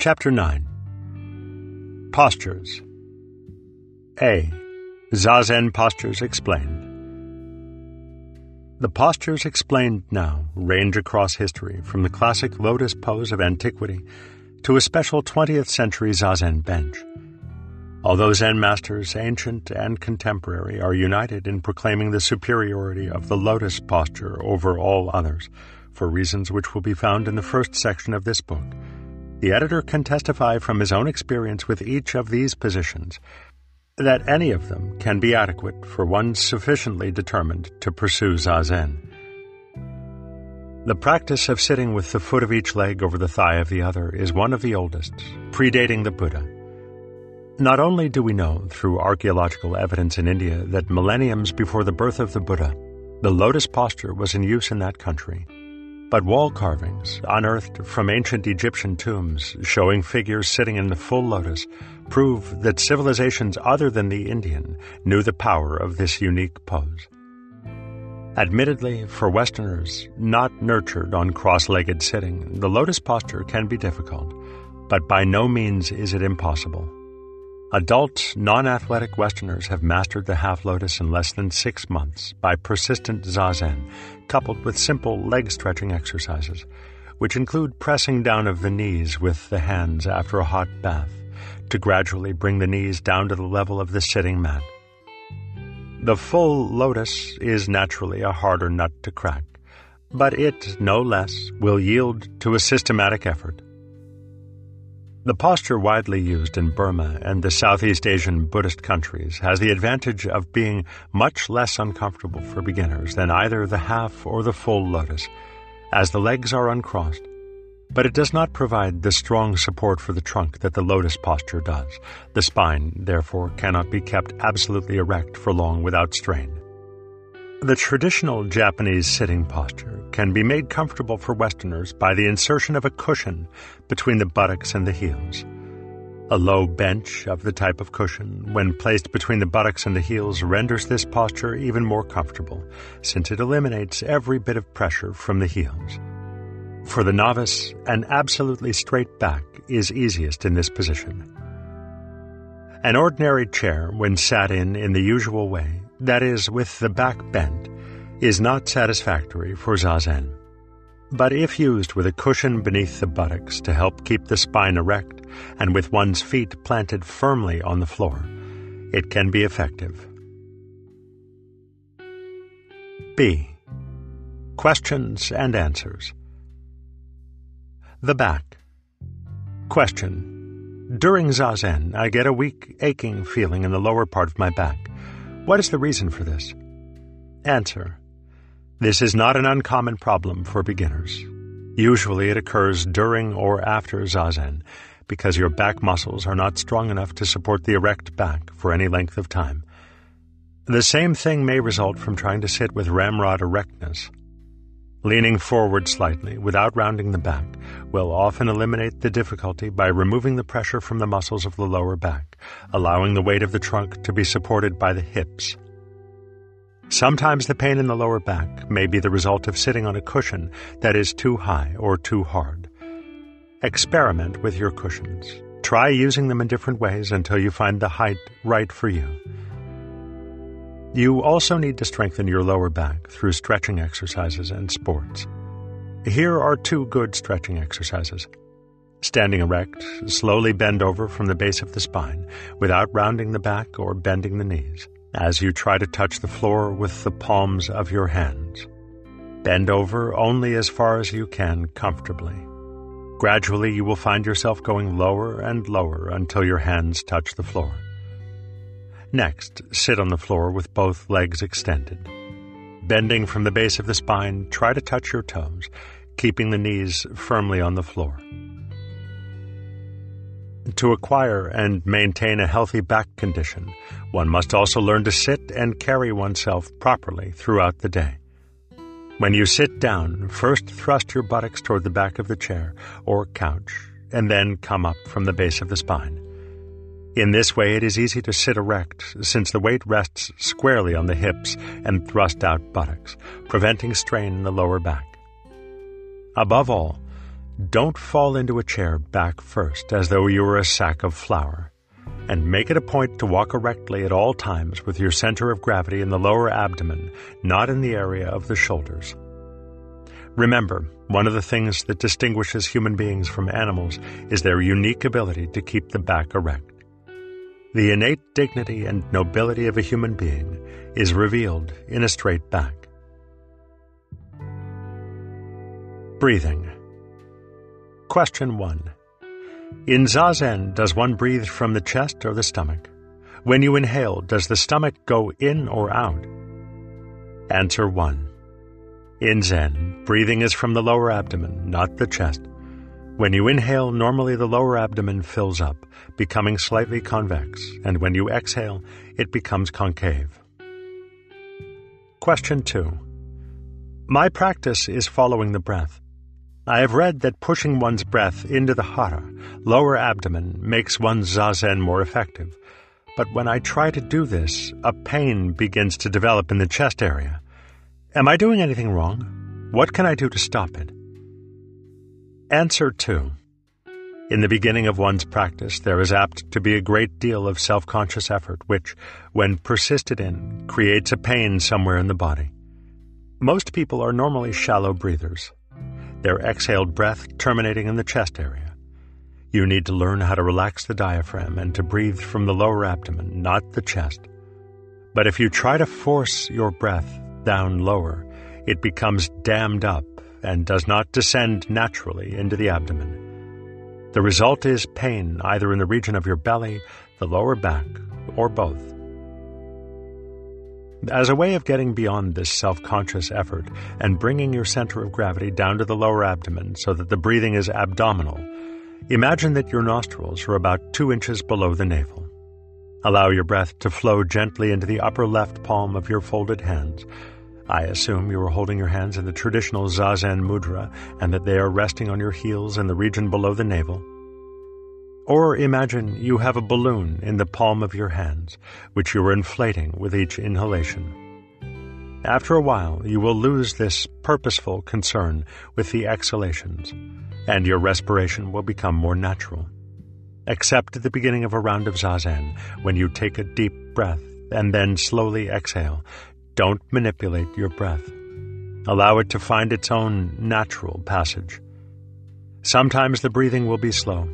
Chapter 9 Postures A. Zazen Postures Explained The postures explained now range across history from the classic lotus pose of antiquity to a special 20th century Zazen bench. Although Zen masters, ancient and contemporary, are united in proclaiming the superiority of the lotus posture over all others, for reasons which will be found in the first section of this book, the editor can testify from his own experience with each of these positions that any of them can be adequate for one sufficiently determined to pursue Zazen. The practice of sitting with the foot of each leg over the thigh of the other is one of the oldest, predating the Buddha. Not only do we know through archaeological evidence in India that millenniums before the birth of the Buddha, the lotus posture was in use in that country, but wall carvings, unearthed from ancient Egyptian tombs showing figures sitting in the full lotus, prove that civilizations other than the Indian knew the power of this unique pose. Admittedly, for Westerners not nurtured on cross legged sitting, the lotus posture can be difficult, but by no means is it impossible. Adult, non athletic Westerners have mastered the half lotus in less than six months by persistent zazen, coupled with simple leg stretching exercises, which include pressing down of the knees with the hands after a hot bath to gradually bring the knees down to the level of the sitting mat. The full lotus is naturally a harder nut to crack, but it, no less, will yield to a systematic effort. The posture widely used in Burma and the Southeast Asian Buddhist countries has the advantage of being much less uncomfortable for beginners than either the half or the full lotus, as the legs are uncrossed. But it does not provide the strong support for the trunk that the lotus posture does. The spine, therefore, cannot be kept absolutely erect for long without strain. The traditional Japanese sitting posture can be made comfortable for Westerners by the insertion of a cushion between the buttocks and the heels. A low bench of the type of cushion, when placed between the buttocks and the heels, renders this posture even more comfortable, since it eliminates every bit of pressure from the heels. For the novice, an absolutely straight back is easiest in this position. An ordinary chair, when sat in in the usual way, that is, with the back bent, is not satisfactory for zazen. But if used with a cushion beneath the buttocks to help keep the spine erect and with one's feet planted firmly on the floor, it can be effective. B. Questions and answers. The back. Question. During zazen, I get a weak, aching feeling in the lower part of my back. What is the reason for this? Answer. This is not an uncommon problem for beginners. Usually it occurs during or after zazen because your back muscles are not strong enough to support the erect back for any length of time. The same thing may result from trying to sit with ramrod erectness. Leaning forward slightly without rounding the back will often eliminate the difficulty by removing the pressure from the muscles of the lower back, allowing the weight of the trunk to be supported by the hips. Sometimes the pain in the lower back may be the result of sitting on a cushion that is too high or too hard. Experiment with your cushions. Try using them in different ways until you find the height right for you. You also need to strengthen your lower back through stretching exercises and sports. Here are two good stretching exercises. Standing erect, slowly bend over from the base of the spine without rounding the back or bending the knees as you try to touch the floor with the palms of your hands. Bend over only as far as you can comfortably. Gradually, you will find yourself going lower and lower until your hands touch the floor. Next, sit on the floor with both legs extended. Bending from the base of the spine, try to touch your toes, keeping the knees firmly on the floor. To acquire and maintain a healthy back condition, one must also learn to sit and carry oneself properly throughout the day. When you sit down, first thrust your buttocks toward the back of the chair or couch, and then come up from the base of the spine. In this way, it is easy to sit erect, since the weight rests squarely on the hips and thrust out buttocks, preventing strain in the lower back. Above all, don't fall into a chair back first as though you were a sack of flour, and make it a point to walk erectly at all times with your center of gravity in the lower abdomen, not in the area of the shoulders. Remember, one of the things that distinguishes human beings from animals is their unique ability to keep the back erect. The innate dignity and nobility of a human being is revealed in a straight back. Breathing. Question 1. In Zazen, does one breathe from the chest or the stomach? When you inhale, does the stomach go in or out? Answer 1. In Zen, breathing is from the lower abdomen, not the chest. When you inhale, normally the lower abdomen fills up, becoming slightly convex, and when you exhale, it becomes concave. Question 2. My practice is following the breath. I have read that pushing one's breath into the hara, lower abdomen, makes one's zazen more effective. But when I try to do this, a pain begins to develop in the chest area. Am I doing anything wrong? What can I do to stop it? Answer 2. In the beginning of one's practice, there is apt to be a great deal of self conscious effort, which, when persisted in, creates a pain somewhere in the body. Most people are normally shallow breathers their exhaled breath terminating in the chest area. You need to learn how to relax the diaphragm and to breathe from the lower abdomen, not the chest. But if you try to force your breath down lower, it becomes dammed up and does not descend naturally into the abdomen. The result is pain either in the region of your belly, the lower back, or both. As a way of getting beyond this self conscious effort and bringing your center of gravity down to the lower abdomen so that the breathing is abdominal, imagine that your nostrils are about two inches below the navel. Allow your breath to flow gently into the upper left palm of your folded hands. I assume you are holding your hands in the traditional Zazen mudra and that they are resting on your heels in the region below the navel. Or imagine you have a balloon in the palm of your hands, which you are inflating with each inhalation. After a while, you will lose this purposeful concern with the exhalations, and your respiration will become more natural. Except at the beginning of a round of zazen, when you take a deep breath and then slowly exhale, don't manipulate your breath. Allow it to find its own natural passage. Sometimes the breathing will be slow,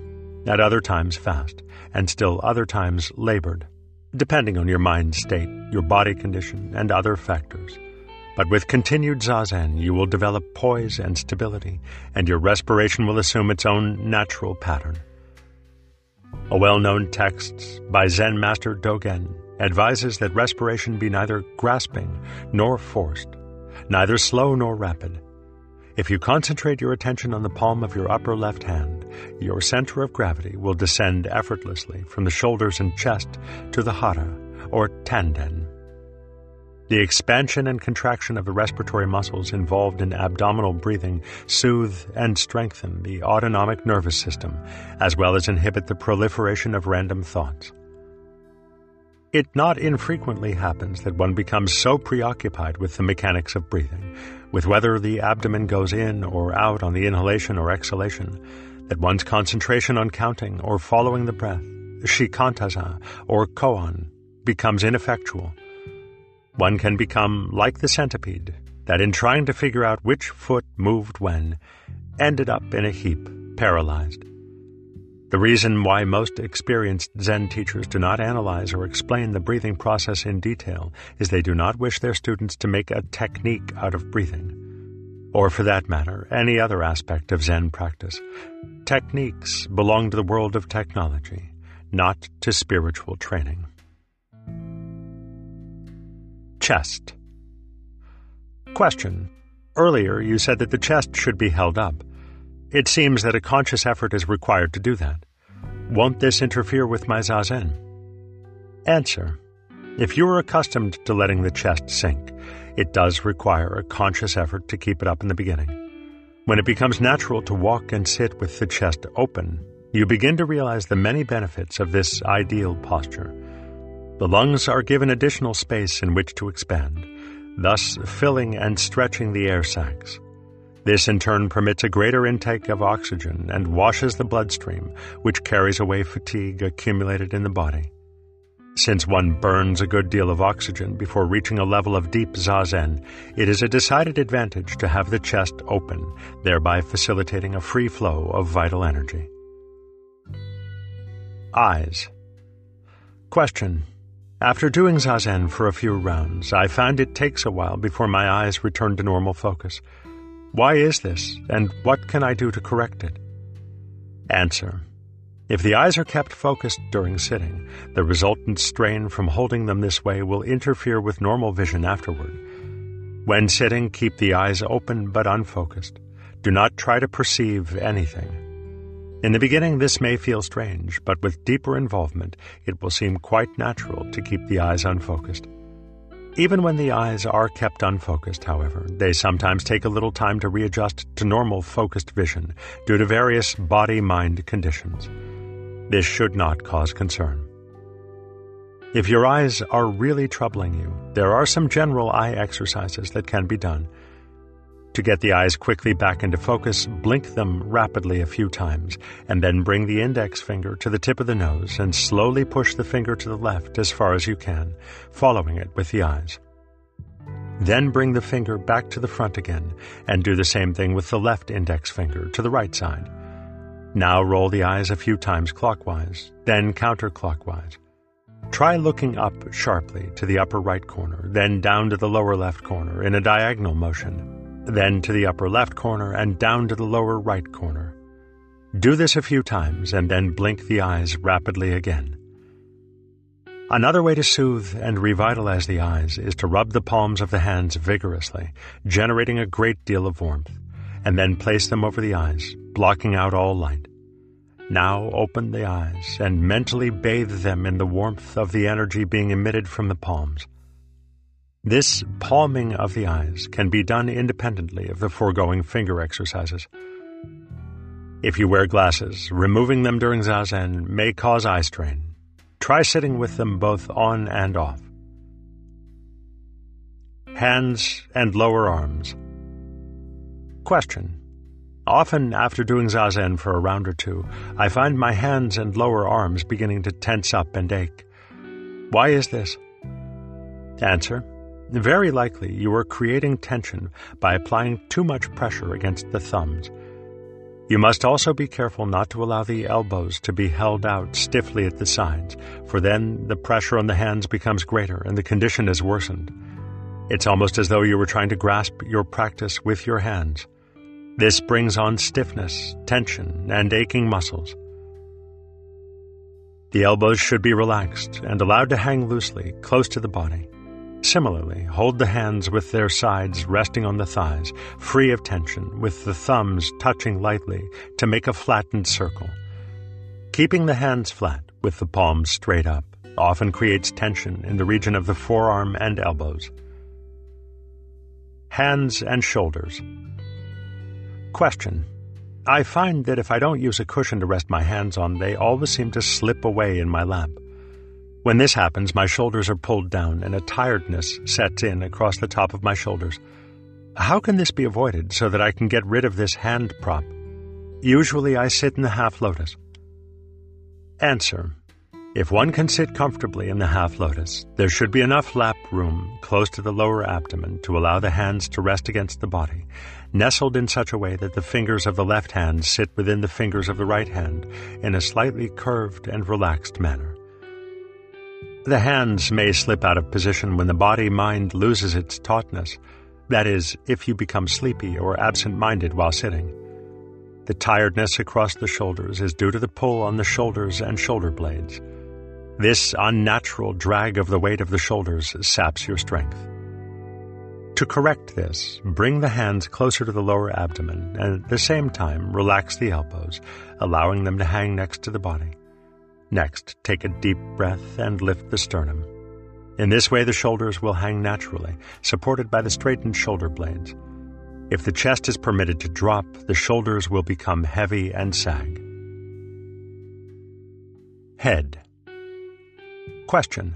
at other times fast, and still other times labored, depending on your mind state, your body condition, and other factors. But with continued zazen, you will develop poise and stability, and your respiration will assume its own natural pattern. A well known text by Zen Master Dogen advises that respiration be neither grasping nor forced, neither slow nor rapid, if you concentrate your attention on the palm of your upper left hand, your center of gravity will descend effortlessly from the shoulders and chest to the hara, or tanden. The expansion and contraction of the respiratory muscles involved in abdominal breathing soothe and strengthen the autonomic nervous system, as well as inhibit the proliferation of random thoughts. It not infrequently happens that one becomes so preoccupied with the mechanics of breathing, with whether the abdomen goes in or out on the inhalation or exhalation, that one's concentration on counting or following the breath, shikantaza or koan, becomes ineffectual. One can become like the centipede, that in trying to figure out which foot moved when, ended up in a heap, paralyzed. The reason why most experienced Zen teachers do not analyze or explain the breathing process in detail is they do not wish their students to make a technique out of breathing. Or, for that matter, any other aspect of Zen practice. Techniques belong to the world of technology, not to spiritual training. Chest. Question. Earlier, you said that the chest should be held up. It seems that a conscious effort is required to do that. Won't this interfere with my zazen? Answer. If you are accustomed to letting the chest sink, it does require a conscious effort to keep it up in the beginning. When it becomes natural to walk and sit with the chest open, you begin to realize the many benefits of this ideal posture. The lungs are given additional space in which to expand, thus filling and stretching the air sacs. This in turn permits a greater intake of oxygen and washes the bloodstream, which carries away fatigue accumulated in the body. Since one burns a good deal of oxygen before reaching a level of deep zazen, it is a decided advantage to have the chest open, thereby facilitating a free flow of vital energy. Eyes. Question. After doing zazen for a few rounds, I found it takes a while before my eyes return to normal focus. Why is this, and what can I do to correct it? Answer. If the eyes are kept focused during sitting, the resultant strain from holding them this way will interfere with normal vision afterward. When sitting, keep the eyes open but unfocused. Do not try to perceive anything. In the beginning, this may feel strange, but with deeper involvement, it will seem quite natural to keep the eyes unfocused. Even when the eyes are kept unfocused, however, they sometimes take a little time to readjust to normal focused vision due to various body mind conditions. This should not cause concern. If your eyes are really troubling you, there are some general eye exercises that can be done. To get the eyes quickly back into focus, blink them rapidly a few times, and then bring the index finger to the tip of the nose and slowly push the finger to the left as far as you can, following it with the eyes. Then bring the finger back to the front again and do the same thing with the left index finger to the right side. Now roll the eyes a few times clockwise, then counterclockwise. Try looking up sharply to the upper right corner, then down to the lower left corner in a diagonal motion, then to the upper left corner and down to the lower right corner. Do this a few times and then blink the eyes rapidly again. Another way to soothe and revitalize the eyes is to rub the palms of the hands vigorously, generating a great deal of warmth, and then place them over the eyes, blocking out all light. Now open the eyes and mentally bathe them in the warmth of the energy being emitted from the palms. This palming of the eyes can be done independently of the foregoing finger exercises. If you wear glasses, removing them during zazen may cause eye strain. Try sitting with them both on and off. Hands and lower arms. Question. Often, after doing zazen for a round or two, I find my hands and lower arms beginning to tense up and ache. Why is this? Answer. Very likely you are creating tension by applying too much pressure against the thumbs. You must also be careful not to allow the elbows to be held out stiffly at the sides, for then the pressure on the hands becomes greater and the condition is worsened. It's almost as though you were trying to grasp your practice with your hands. This brings on stiffness, tension, and aching muscles. The elbows should be relaxed and allowed to hang loosely, close to the body. Similarly, hold the hands with their sides resting on the thighs, free of tension, with the thumbs touching lightly to make a flattened circle. Keeping the hands flat, with the palms straight up, often creates tension in the region of the forearm and elbows. Hands and shoulders. Question. I find that if I don't use a cushion to rest my hands on, they always seem to slip away in my lap. When this happens, my shoulders are pulled down and a tiredness sets in across the top of my shoulders. How can this be avoided so that I can get rid of this hand prop? Usually I sit in the half lotus. Answer. If one can sit comfortably in the half lotus, there should be enough lap room close to the lower abdomen to allow the hands to rest against the body, nestled in such a way that the fingers of the left hand sit within the fingers of the right hand in a slightly curved and relaxed manner. The hands may slip out of position when the body mind loses its tautness, that is, if you become sleepy or absent minded while sitting. The tiredness across the shoulders is due to the pull on the shoulders and shoulder blades. This unnatural drag of the weight of the shoulders saps your strength. To correct this, bring the hands closer to the lower abdomen and at the same time relax the elbows, allowing them to hang next to the body. Next, take a deep breath and lift the sternum. In this way, the shoulders will hang naturally, supported by the straightened shoulder blades. If the chest is permitted to drop, the shoulders will become heavy and sag. Head Question.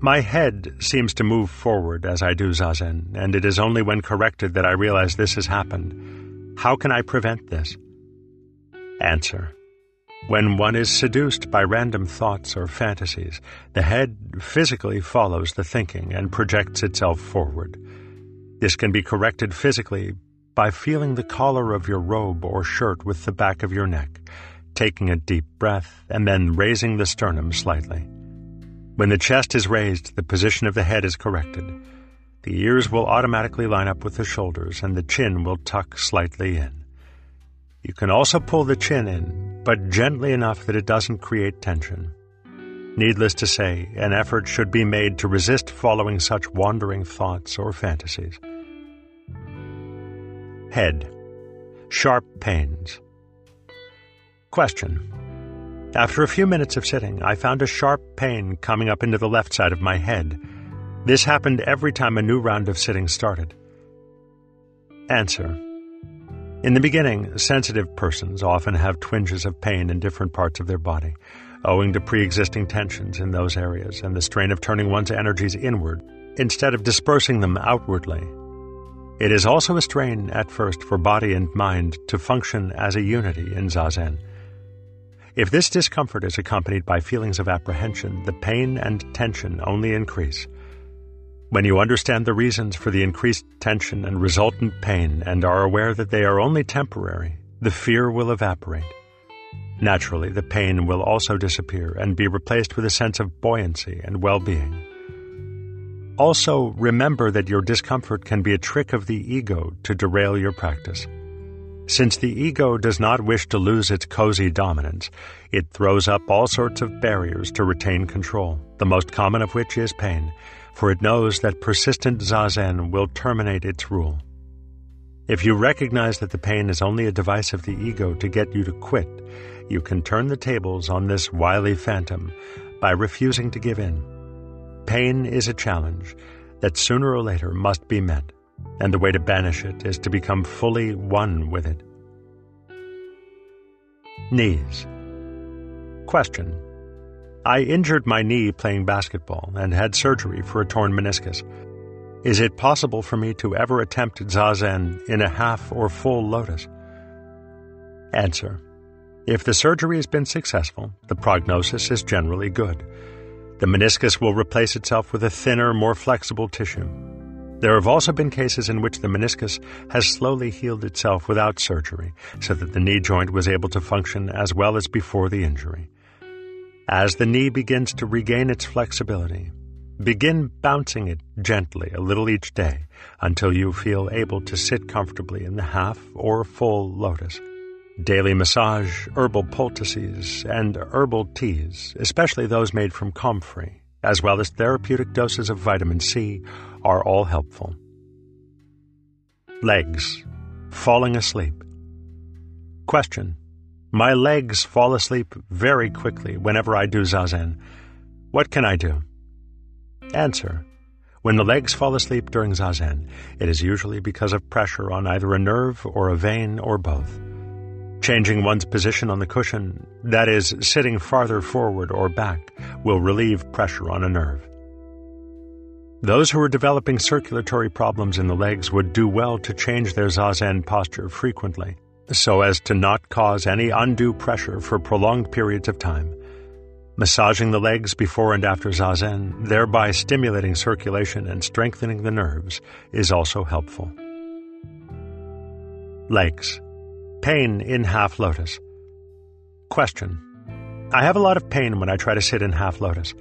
My head seems to move forward as I do zazen, and it is only when corrected that I realize this has happened. How can I prevent this? Answer. When one is seduced by random thoughts or fantasies, the head physically follows the thinking and projects itself forward. This can be corrected physically by feeling the collar of your robe or shirt with the back of your neck, taking a deep breath, and then raising the sternum slightly. When the chest is raised, the position of the head is corrected. The ears will automatically line up with the shoulders, and the chin will tuck slightly in. You can also pull the chin in, but gently enough that it doesn't create tension. Needless to say, an effort should be made to resist following such wandering thoughts or fantasies. Head. Sharp pains. Question. After a few minutes of sitting, I found a sharp pain coming up into the left side of my head. This happened every time a new round of sitting started. Answer. In the beginning, sensitive persons often have twinges of pain in different parts of their body, owing to pre existing tensions in those areas and the strain of turning one's energies inward instead of dispersing them outwardly it is also a strain at first for body and mind to function as a unity in Zazen. If this discomfort is accompanied by feelings of apprehension, the pain and tension only increase. When you understand the reasons for the increased tension and resultant pain and are aware that they are only temporary, the fear will evaporate. Naturally, the pain will also disappear and be replaced with a sense of buoyancy and well being. Also, remember that your discomfort can be a trick of the ego to derail your practice. Since the ego does not wish to lose its cozy dominance, it throws up all sorts of barriers to retain control, the most common of which is pain, for it knows that persistent zazen will terminate its rule. If you recognize that the pain is only a device of the ego to get you to quit, you can turn the tables on this wily phantom by refusing to give in. Pain is a challenge that sooner or later must be met, and the way to banish it is to become fully one with it. Knees. Question. I injured my knee playing basketball and had surgery for a torn meniscus. Is it possible for me to ever attempt zazen in a half or full lotus? Answer. If the surgery has been successful, the prognosis is generally good. The meniscus will replace itself with a thinner, more flexible tissue. There have also been cases in which the meniscus has slowly healed itself without surgery, so that the knee joint was able to function as well as before the injury. As the knee begins to regain its flexibility, begin bouncing it gently a little each day until you feel able to sit comfortably in the half or full lotus. Daily massage, herbal poultices, and herbal teas, especially those made from comfrey, as well as therapeutic doses of vitamin C, are all helpful. Legs. Falling asleep. Question. My legs fall asleep very quickly whenever I do zazen. What can I do? Answer. When the legs fall asleep during zazen, it is usually because of pressure on either a nerve or a vein or both. Changing one's position on the cushion, that is, sitting farther forward or back, will relieve pressure on a nerve. Those who are developing circulatory problems in the legs would do well to change their zazen posture frequently, so as to not cause any undue pressure for prolonged periods of time. Massaging the legs before and after zazen, thereby stimulating circulation and strengthening the nerves, is also helpful. Legs. Pain in half lotus. Question. I have a lot of pain when I try to sit in half lotus.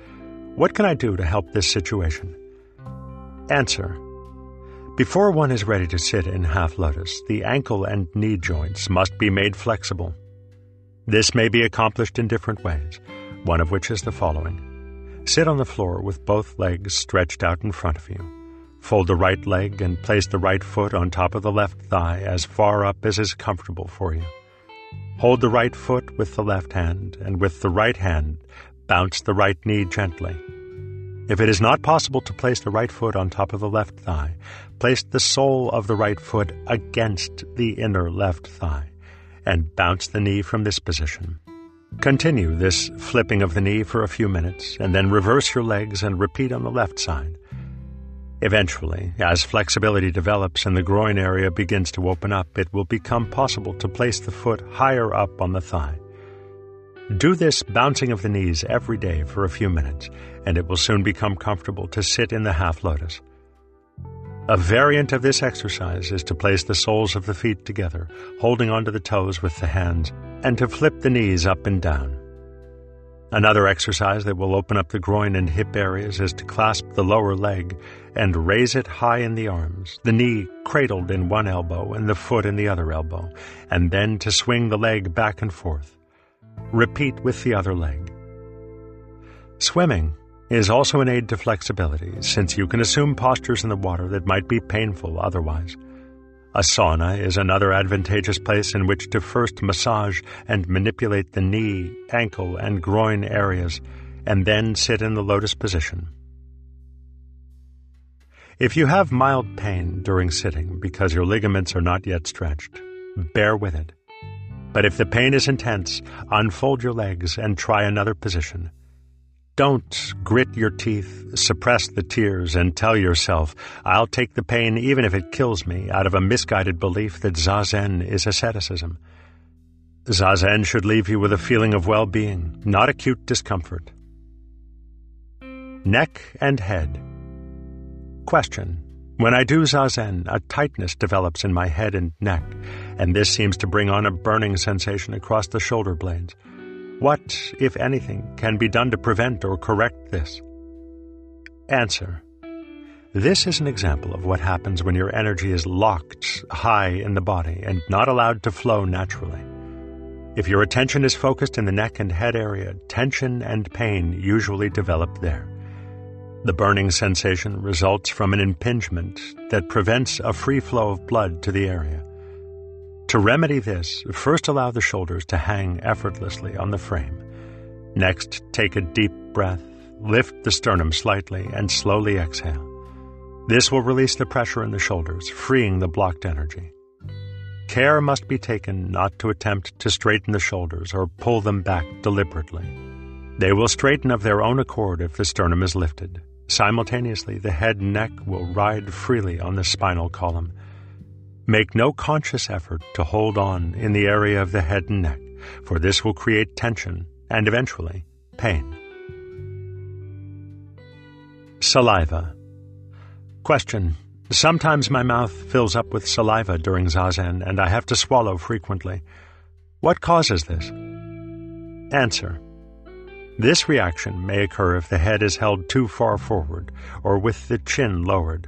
What can I do to help this situation? Answer. Before one is ready to sit in half lotus, the ankle and knee joints must be made flexible. This may be accomplished in different ways, one of which is the following. Sit on the floor with both legs stretched out in front of you. Fold the right leg and place the right foot on top of the left thigh as far up as is comfortable for you. Hold the right foot with the left hand, and with the right hand, bounce the right knee gently. If it is not possible to place the right foot on top of the left thigh, place the sole of the right foot against the inner left thigh, and bounce the knee from this position. Continue this flipping of the knee for a few minutes, and then reverse your legs and repeat on the left side. Eventually, as flexibility develops and the groin area begins to open up, it will become possible to place the foot higher up on the thigh. Do this bouncing of the knees every day for a few minutes, and it will soon become comfortable to sit in the half lotus. A variant of this exercise is to place the soles of the feet together, holding onto the toes with the hands, and to flip the knees up and down. Another exercise that will open up the groin and hip areas is to clasp the lower leg and raise it high in the arms, the knee cradled in one elbow and the foot in the other elbow, and then to swing the leg back and forth. Repeat with the other leg. Swimming is also an aid to flexibility, since you can assume postures in the water that might be painful otherwise. A sauna is another advantageous place in which to first massage and manipulate the knee, ankle, and groin areas, and then sit in the lotus position. If you have mild pain during sitting because your ligaments are not yet stretched, bear with it. But if the pain is intense, unfold your legs and try another position. Don't grit your teeth, suppress the tears, and tell yourself, I'll take the pain even if it kills me, out of a misguided belief that Zazen is asceticism. Zazen should leave you with a feeling of well being, not acute discomfort. Neck and head. Question. When I do Zazen, a tightness develops in my head and neck, and this seems to bring on a burning sensation across the shoulder blades. What, if anything, can be done to prevent or correct this? Answer. This is an example of what happens when your energy is locked high in the body and not allowed to flow naturally. If your attention is focused in the neck and head area, tension and pain usually develop there. The burning sensation results from an impingement that prevents a free flow of blood to the area. To remedy this, first allow the shoulders to hang effortlessly on the frame. Next, take a deep breath, lift the sternum slightly, and slowly exhale. This will release the pressure in the shoulders, freeing the blocked energy. Care must be taken not to attempt to straighten the shoulders or pull them back deliberately. They will straighten of their own accord if the sternum is lifted. Simultaneously, the head and neck will ride freely on the spinal column Make no conscious effort to hold on in the area of the head and neck, for this will create tension and eventually pain. Saliva. Question. Sometimes my mouth fills up with saliva during zazen and I have to swallow frequently. What causes this? Answer. This reaction may occur if the head is held too far forward or with the chin lowered.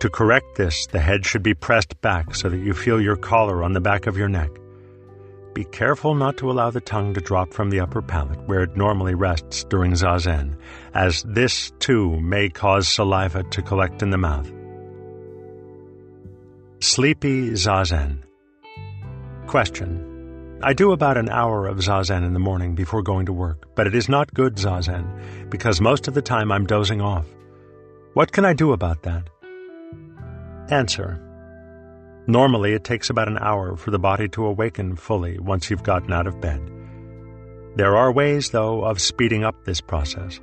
To correct this, the head should be pressed back so that you feel your collar on the back of your neck. Be careful not to allow the tongue to drop from the upper palate where it normally rests during zazen, as this too may cause saliva to collect in the mouth. Sleepy Zazen. Question. I do about an hour of zazen in the morning before going to work, but it is not good zazen because most of the time I'm dozing off. What can I do about that? Answer. Normally, it takes about an hour for the body to awaken fully once you've gotten out of bed. There are ways, though, of speeding up this process.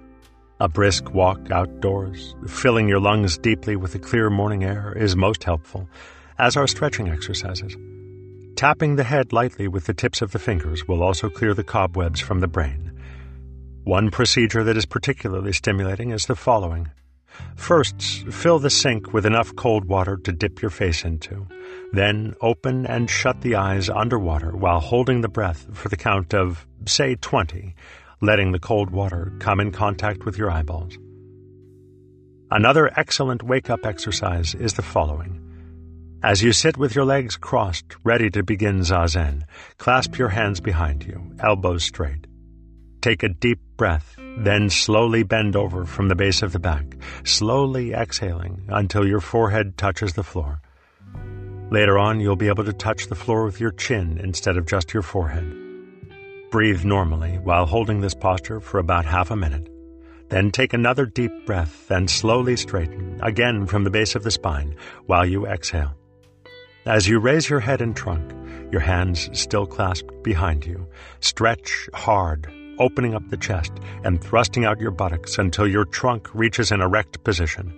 A brisk walk outdoors, filling your lungs deeply with the clear morning air, is most helpful, as are stretching exercises. Tapping the head lightly with the tips of the fingers will also clear the cobwebs from the brain. One procedure that is particularly stimulating is the following. First, fill the sink with enough cold water to dip your face into. Then open and shut the eyes underwater while holding the breath for the count of, say, 20, letting the cold water come in contact with your eyeballs. Another excellent wake up exercise is the following. As you sit with your legs crossed, ready to begin zazen, clasp your hands behind you, elbows straight. Take a deep breath, then slowly bend over from the base of the back, slowly exhaling until your forehead touches the floor. Later on, you'll be able to touch the floor with your chin instead of just your forehead. Breathe normally while holding this posture for about half a minute. Then take another deep breath and slowly straighten, again from the base of the spine, while you exhale. As you raise your head and trunk, your hands still clasped behind you, stretch hard opening up the chest and thrusting out your buttocks until your trunk reaches an erect position.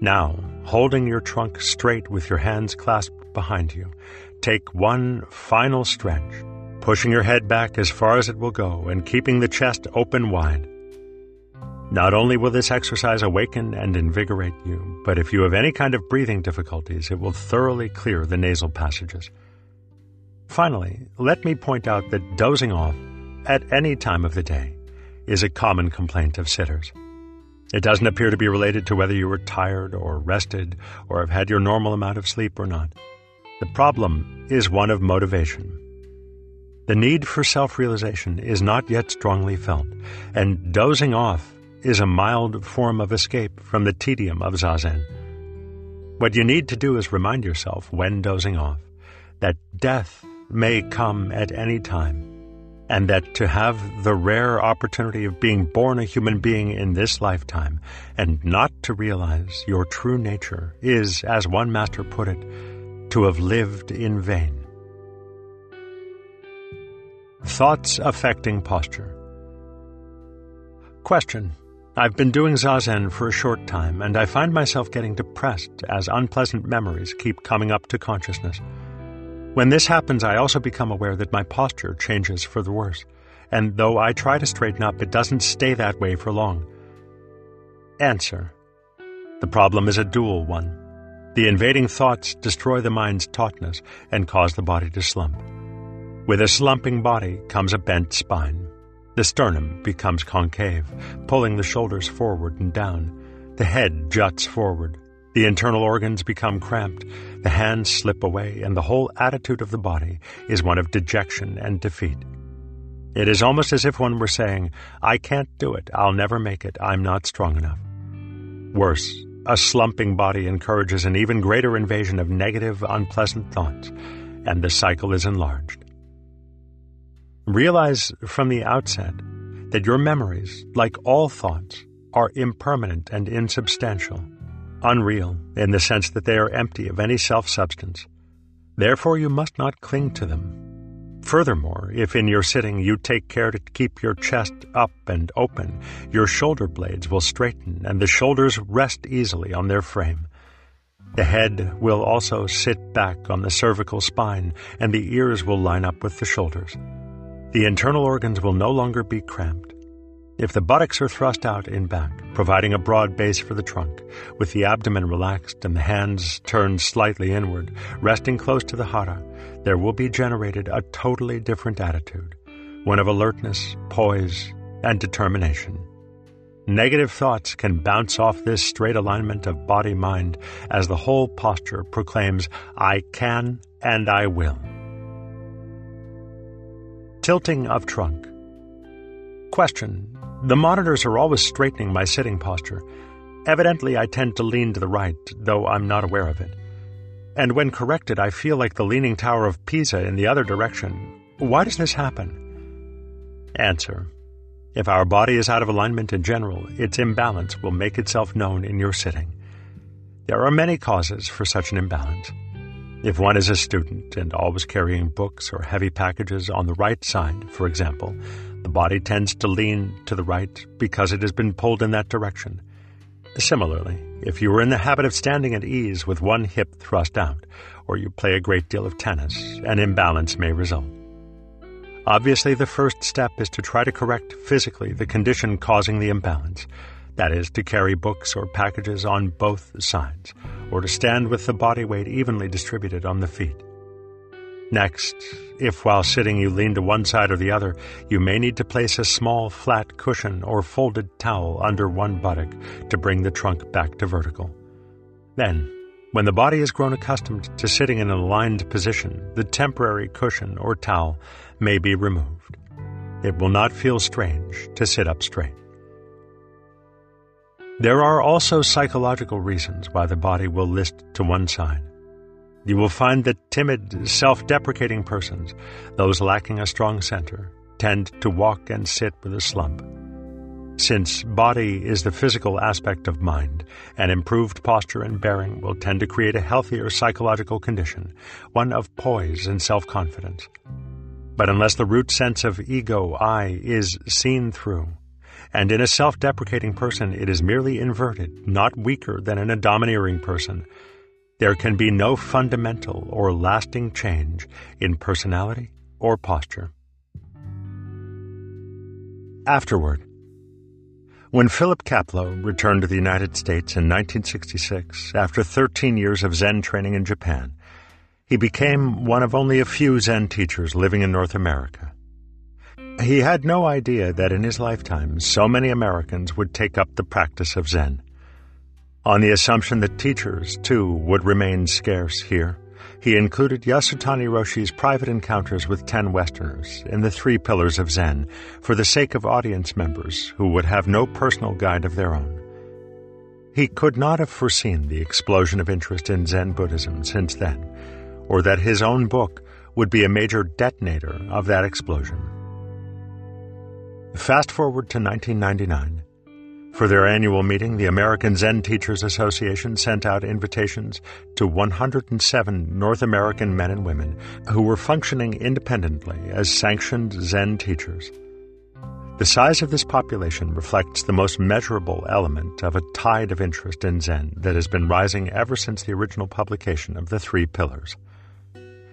Now, holding your trunk straight with your hands clasped behind you, take one final stretch, pushing your head back as far as it will go and keeping the chest open wide. Not only will this exercise awaken and invigorate you, but if you have any kind of breathing difficulties, it will thoroughly clear the nasal passages. Finally, let me point out that dozing off at any time of the day is a common complaint of sitters. It doesn't appear to be related to whether you were tired or rested or have had your normal amount of sleep or not. The problem is one of motivation. The need for self realization is not yet strongly felt, and dozing off is a mild form of escape from the tedium of zazen. What you need to do is remind yourself when dozing off that death may come at any time and that to have the rare opportunity of being born a human being in this lifetime and not to realize your true nature is, as one master put it, to have lived in vain. Thoughts affecting posture. Question. I've been doing Zazen for a short time, and I find myself getting depressed as unpleasant memories keep coming up to consciousness. When this happens, I also become aware that my posture changes for the worse, and though I try to straighten up, it doesn't stay that way for long. Answer. The problem is a dual one. The invading thoughts destroy the mind's tautness and cause the body to slump. With a slumping body comes a bent spine. The sternum becomes concave, pulling the shoulders forward and down. The head juts forward. The internal organs become cramped, the hands slip away, and the whole attitude of the body is one of dejection and defeat. It is almost as if one were saying, I can't do it, I'll never make it, I'm not strong enough. Worse, a slumping body encourages an even greater invasion of negative, unpleasant thoughts, and the cycle is enlarged. Realize from the outset that your memories, like all thoughts, are impermanent and insubstantial unreal in the sense that they are empty of any self substance. Therefore, you must not cling to them. Furthermore, if in your sitting you take care to keep your chest up and open, your shoulder blades will straighten and the shoulders rest easily on their frame. The head will also sit back on the cervical spine and the ears will line up with the shoulders. The internal organs will no longer be cramped. If the buttocks are thrust out in back, providing a broad base for the trunk, with the abdomen relaxed and the hands turned slightly inward, resting close to the hara, there will be generated a totally different attitude, one of alertness, poise, and determination. Negative thoughts can bounce off this straight alignment of body mind as the whole posture proclaims, I can and I will. Tilting of trunk. Question the monitors are always straightening my sitting posture. Evidently, I tend to lean to the right, though I'm not aware of it. And when corrected, I feel like the Leaning Tower of Pisa in the other direction. Why does this happen? Answer. If our body is out of alignment in general, its imbalance will make itself known in your sitting. There are many causes for such an imbalance. If one is a student and always carrying books or heavy packages on the right side, for example, the body tends to lean to the right because it has been pulled in that direction. Similarly, if you are in the habit of standing at ease with one hip thrust out, or you play a great deal of tennis, an imbalance may result. Obviously, the first step is to try to correct physically the condition causing the imbalance. That is, to carry books or packages on both sides, or to stand with the body weight evenly distributed on the feet. Next, if while sitting you lean to one side or the other, you may need to place a small flat cushion or folded towel under one buttock to bring the trunk back to vertical. Then, when the body has grown accustomed to sitting in an aligned position, the temporary cushion or towel may be removed. It will not feel strange to sit up straight. There are also psychological reasons why the body will list to one side. You will find that timid, self deprecating persons, those lacking a strong center, tend to walk and sit with a slump. Since body is the physical aspect of mind, an improved posture and bearing will tend to create a healthier psychological condition, one of poise and self confidence. But unless the root sense of ego, I, is seen through, and in a self deprecating person it is merely inverted, not weaker than in a domineering person. There can be no fundamental or lasting change in personality or posture. Afterward, when Philip Kapleau returned to the United States in 1966 after 13 years of Zen training in Japan, he became one of only a few Zen teachers living in North America. He had no idea that in his lifetime so many Americans would take up the practice of Zen. On the assumption that teachers, too, would remain scarce here, he included Yasutani Roshi's private encounters with ten Westerners in the three pillars of Zen for the sake of audience members who would have no personal guide of their own. He could not have foreseen the explosion of interest in Zen Buddhism since then, or that his own book would be a major detonator of that explosion. Fast forward to 1999. For their annual meeting, the American Zen Teachers Association sent out invitations to 107 North American men and women who were functioning independently as sanctioned Zen teachers. The size of this population reflects the most measurable element of a tide of interest in Zen that has been rising ever since the original publication of the Three Pillars.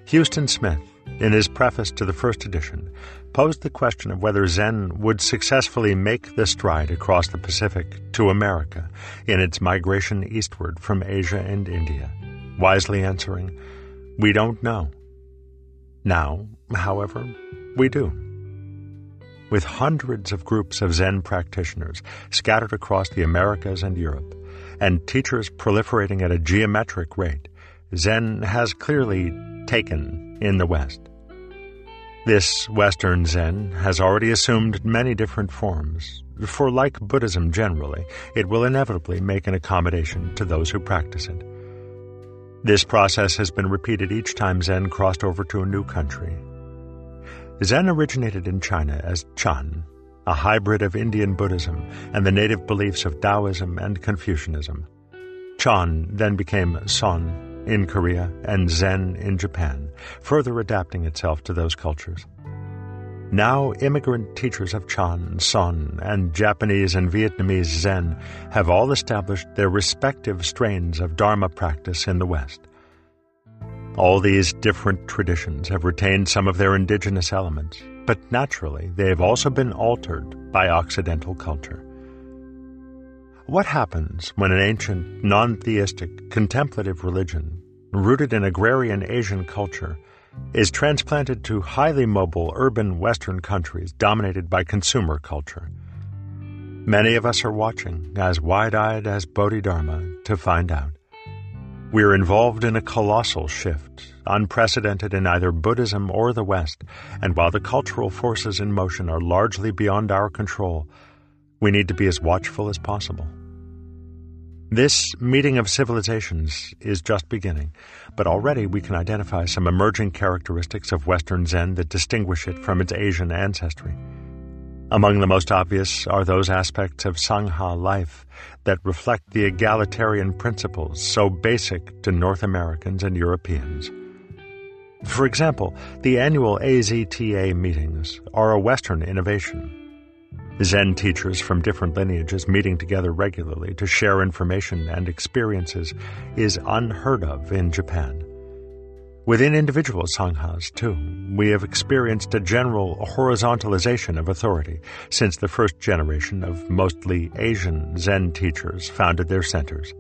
Huston Smith, in his preface to the first edition, posed the question of whether Zen would successfully make the stride across the Pacific to America in its migration eastward from Asia and India, wisely answering, We don't know. Now, however, we do. With hundreds of groups of Zen practitioners scattered across the Americas and Europe, and teachers proliferating at a geometric rate, Zen has clearly taken in the West. This Western Zen has already assumed many different forms, for like Buddhism generally, it will inevitably make an accommodation to those who practice it. This process has been repeated each time Zen crossed over to a new country. Zen originated in China as Chan, a hybrid of Indian Buddhism and the native beliefs of Taoism and Confucianism. Chan then became Son in Korea and Zen in Japan, further adapting itself to those cultures. Now, immigrant teachers of Chan, Son, and Japanese and Vietnamese Zen have all established their respective strains of Dharma practice in the West. All these different traditions have retained some of their indigenous elements, but naturally they have also been altered by Occidental culture. What happens when an ancient, non theistic, contemplative religion, rooted in agrarian Asian culture, is transplanted to highly mobile urban Western countries dominated by consumer culture? Many of us are watching, as wide eyed as Bodhidharma, to find out. We are involved in a colossal shift, unprecedented in either Buddhism or the West, and while the cultural forces in motion are largely beyond our control, we need to be as watchful as possible. This meeting of civilizations is just beginning, but already we can identify some emerging characteristics of Western Zen that distinguish it from its Asian ancestry. Among the most obvious are those aspects of Sangha life that reflect the egalitarian principles so basic to North Americans and Europeans. For example, the annual AZTA meetings are a Western innovation Zen teachers from different lineages meeting together regularly to share information and experiences is unheard of in Japan. Within individual sanghas, too, we have experienced a general horizontalization of authority since the first generation of mostly Asian Zen teachers founded their centers.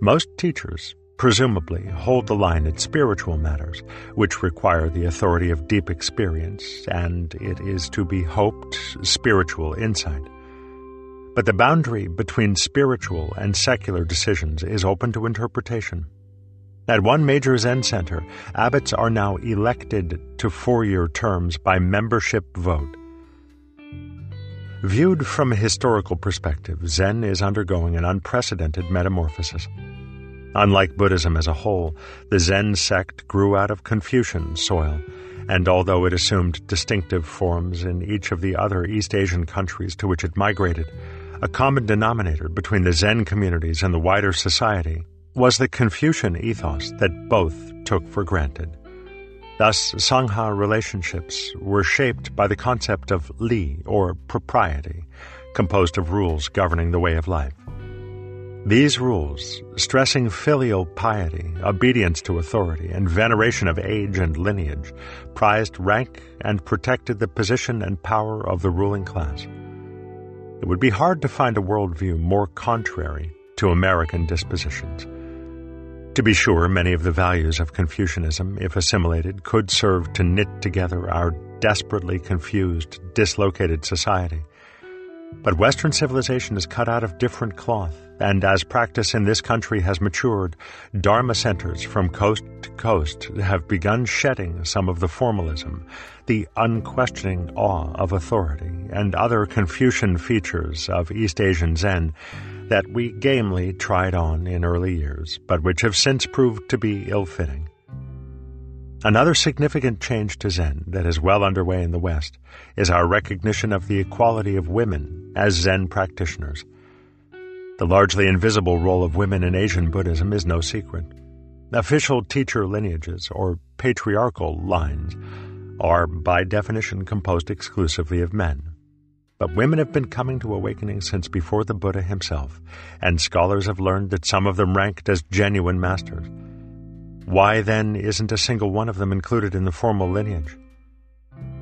Most teachers, presumably hold the line in spiritual matters, which require the authority of deep experience, and it is to be hoped spiritual insight. But the boundary between spiritual and secular decisions is open to interpretation. At one major Zen center, abbots are now elected to four year terms by membership vote. Viewed from a historical perspective, Zen is undergoing an unprecedented metamorphosis. Unlike Buddhism as a whole, the Zen sect grew out of Confucian soil, and although it assumed distinctive forms in each of the other East Asian countries to which it migrated, a common denominator between the Zen communities and the wider society was the Confucian ethos that both took for granted. Thus, Sangha relationships were shaped by the concept of li, or propriety, composed of rules governing the way of life. These rules, stressing filial piety, obedience to authority, and veneration of age and lineage, prized rank and protected the position and power of the ruling class. It would be hard to find a worldview more contrary to American dispositions. To be sure, many of the values of Confucianism, if assimilated, could serve to knit together our desperately confused, dislocated society. But Western civilization is cut out of different cloth, and as practice in this country has matured, Dharma centers from coast to coast have begun shedding some of the formalism, the unquestioning awe of authority, and other Confucian features of East Asian Zen that we gamely tried on in early years, but which have since proved to be ill fitting. Another significant change to Zen that is well underway in the West is our recognition of the equality of women as Zen practitioners. The largely invisible role of women in Asian Buddhism is no secret. Official teacher lineages, or patriarchal lines, are by definition composed exclusively of men. But women have been coming to awakening since before the Buddha himself, and scholars have learned that some of them ranked as genuine masters. Why then isn't a single one of them included in the formal lineage?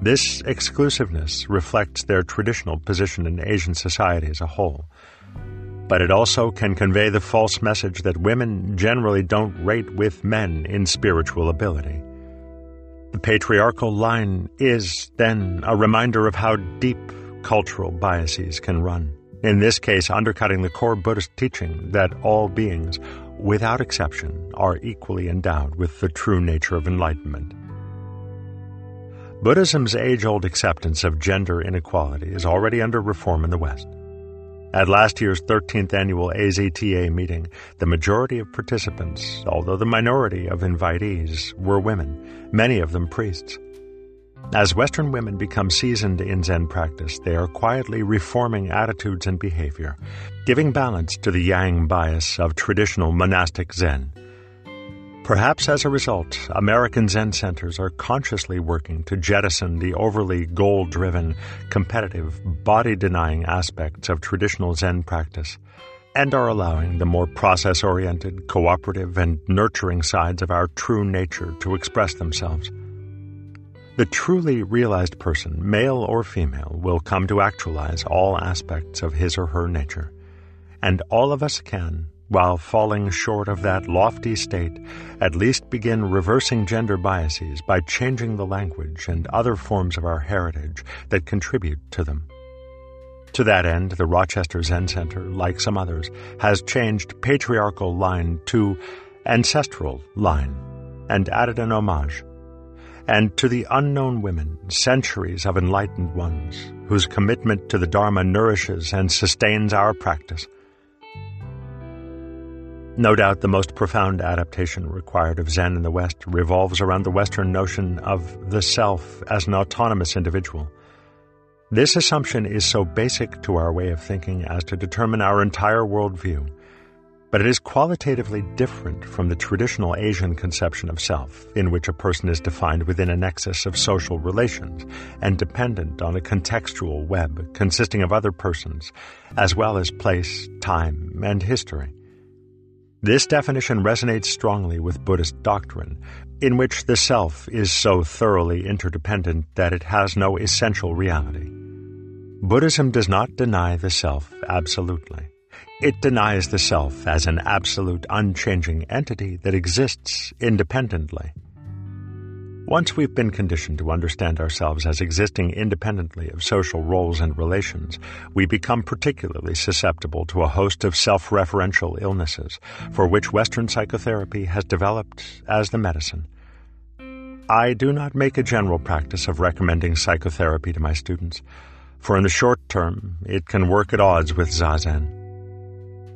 This exclusiveness reflects their traditional position in Asian society as a whole. But it also can convey the false message that women generally don't rate with men in spiritual ability. The patriarchal line is, then, a reminder of how deep cultural biases can run. In this case, undercutting the core Buddhist teaching that all beings without exception, are equally endowed with the true nature of enlightenment. Buddhism's age old acceptance of gender inequality is already under reform in the West. At last year's 13th annual AZTA meeting, the majority of participants, although the minority of invitees, were women, many of them priests. As Western women become seasoned in Zen practice, they are quietly reforming attitudes and behavior, giving balance to the yang bias of traditional monastic Zen. Perhaps as a result, American Zen centers are consciously working to jettison the overly goal driven, competitive, body denying aspects of traditional Zen practice and are allowing the more process oriented, cooperative, and nurturing sides of our true nature to express themselves. The truly realized person, male or female, will come to actualize all aspects of his or her nature. And all of us can, while falling short of that lofty state, at least begin reversing gender biases by changing the language and other forms of our heritage that contribute to them. To that end, the Rochester Zen Center, like some others, has changed patriarchal line to ancestral line and added an homage and to the unknown women, centuries of enlightened ones, whose commitment to the Dharma nourishes and sustains our practice. No doubt the most profound adaptation required of Zen in the West revolves around the Western notion of the self as an autonomous individual. This assumption is so basic to our way of thinking as to determine our entire worldview but it is qualitatively different from the traditional Asian conception of self, in which a person is defined within a nexus of social relations and dependent on a contextual web consisting of other persons, as well as place, time, and history. This definition resonates strongly with Buddhist doctrine, in which the self is so thoroughly interdependent that it has no essential reality. Buddhism does not deny the self absolutely. It denies the self as an absolute, unchanging entity that exists independently. Once we've been conditioned to understand ourselves as existing independently of social roles and relations, we become particularly susceptible to a host of self referential illnesses, for which Western psychotherapy has developed as the medicine. I do not make a general practice of recommending psychotherapy to my students, for in the short term, it can work at odds with Zazen.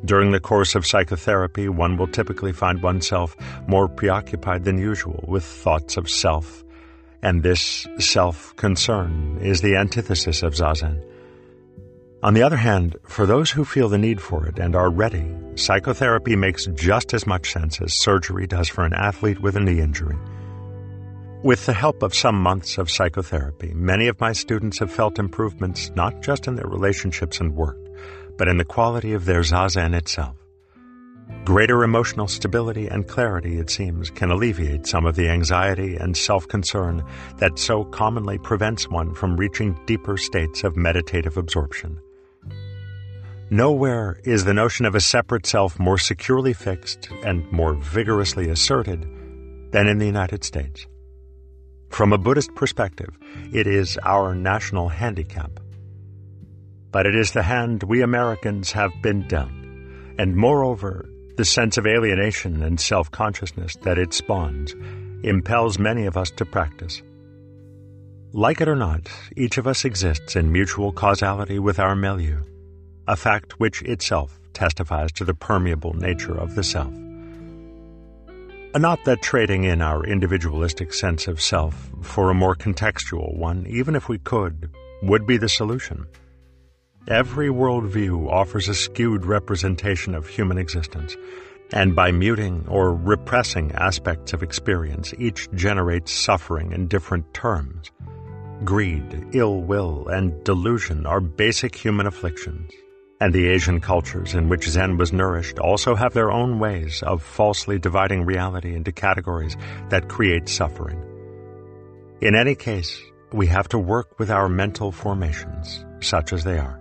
During the course of psychotherapy, one will typically find oneself more preoccupied than usual with thoughts of self, and this self concern is the antithesis of Zazen. On the other hand, for those who feel the need for it and are ready, psychotherapy makes just as much sense as surgery does for an athlete with a knee injury. With the help of some months of psychotherapy, many of my students have felt improvements not just in their relationships and work, but in the quality of their zazen itself. Greater emotional stability and clarity, it seems, can alleviate some of the anxiety and self concern that so commonly prevents one from reaching deeper states of meditative absorption. Nowhere is the notion of a separate self more securely fixed and more vigorously asserted than in the United States. From a Buddhist perspective, it is our national handicap. But it is the hand we Americans have been dealt, and moreover, the sense of alienation and self consciousness that it spawns impels many of us to practice. Like it or not, each of us exists in mutual causality with our milieu, a fact which itself testifies to the permeable nature of the self. Not that trading in our individualistic sense of self for a more contextual one, even if we could, would be the solution. Every worldview offers a skewed representation of human existence, and by muting or repressing aspects of experience, each generates suffering in different terms. Greed, ill will, and delusion are basic human afflictions, and the Asian cultures in which Zen was nourished also have their own ways of falsely dividing reality into categories that create suffering. In any case, we have to work with our mental formations, such as they are.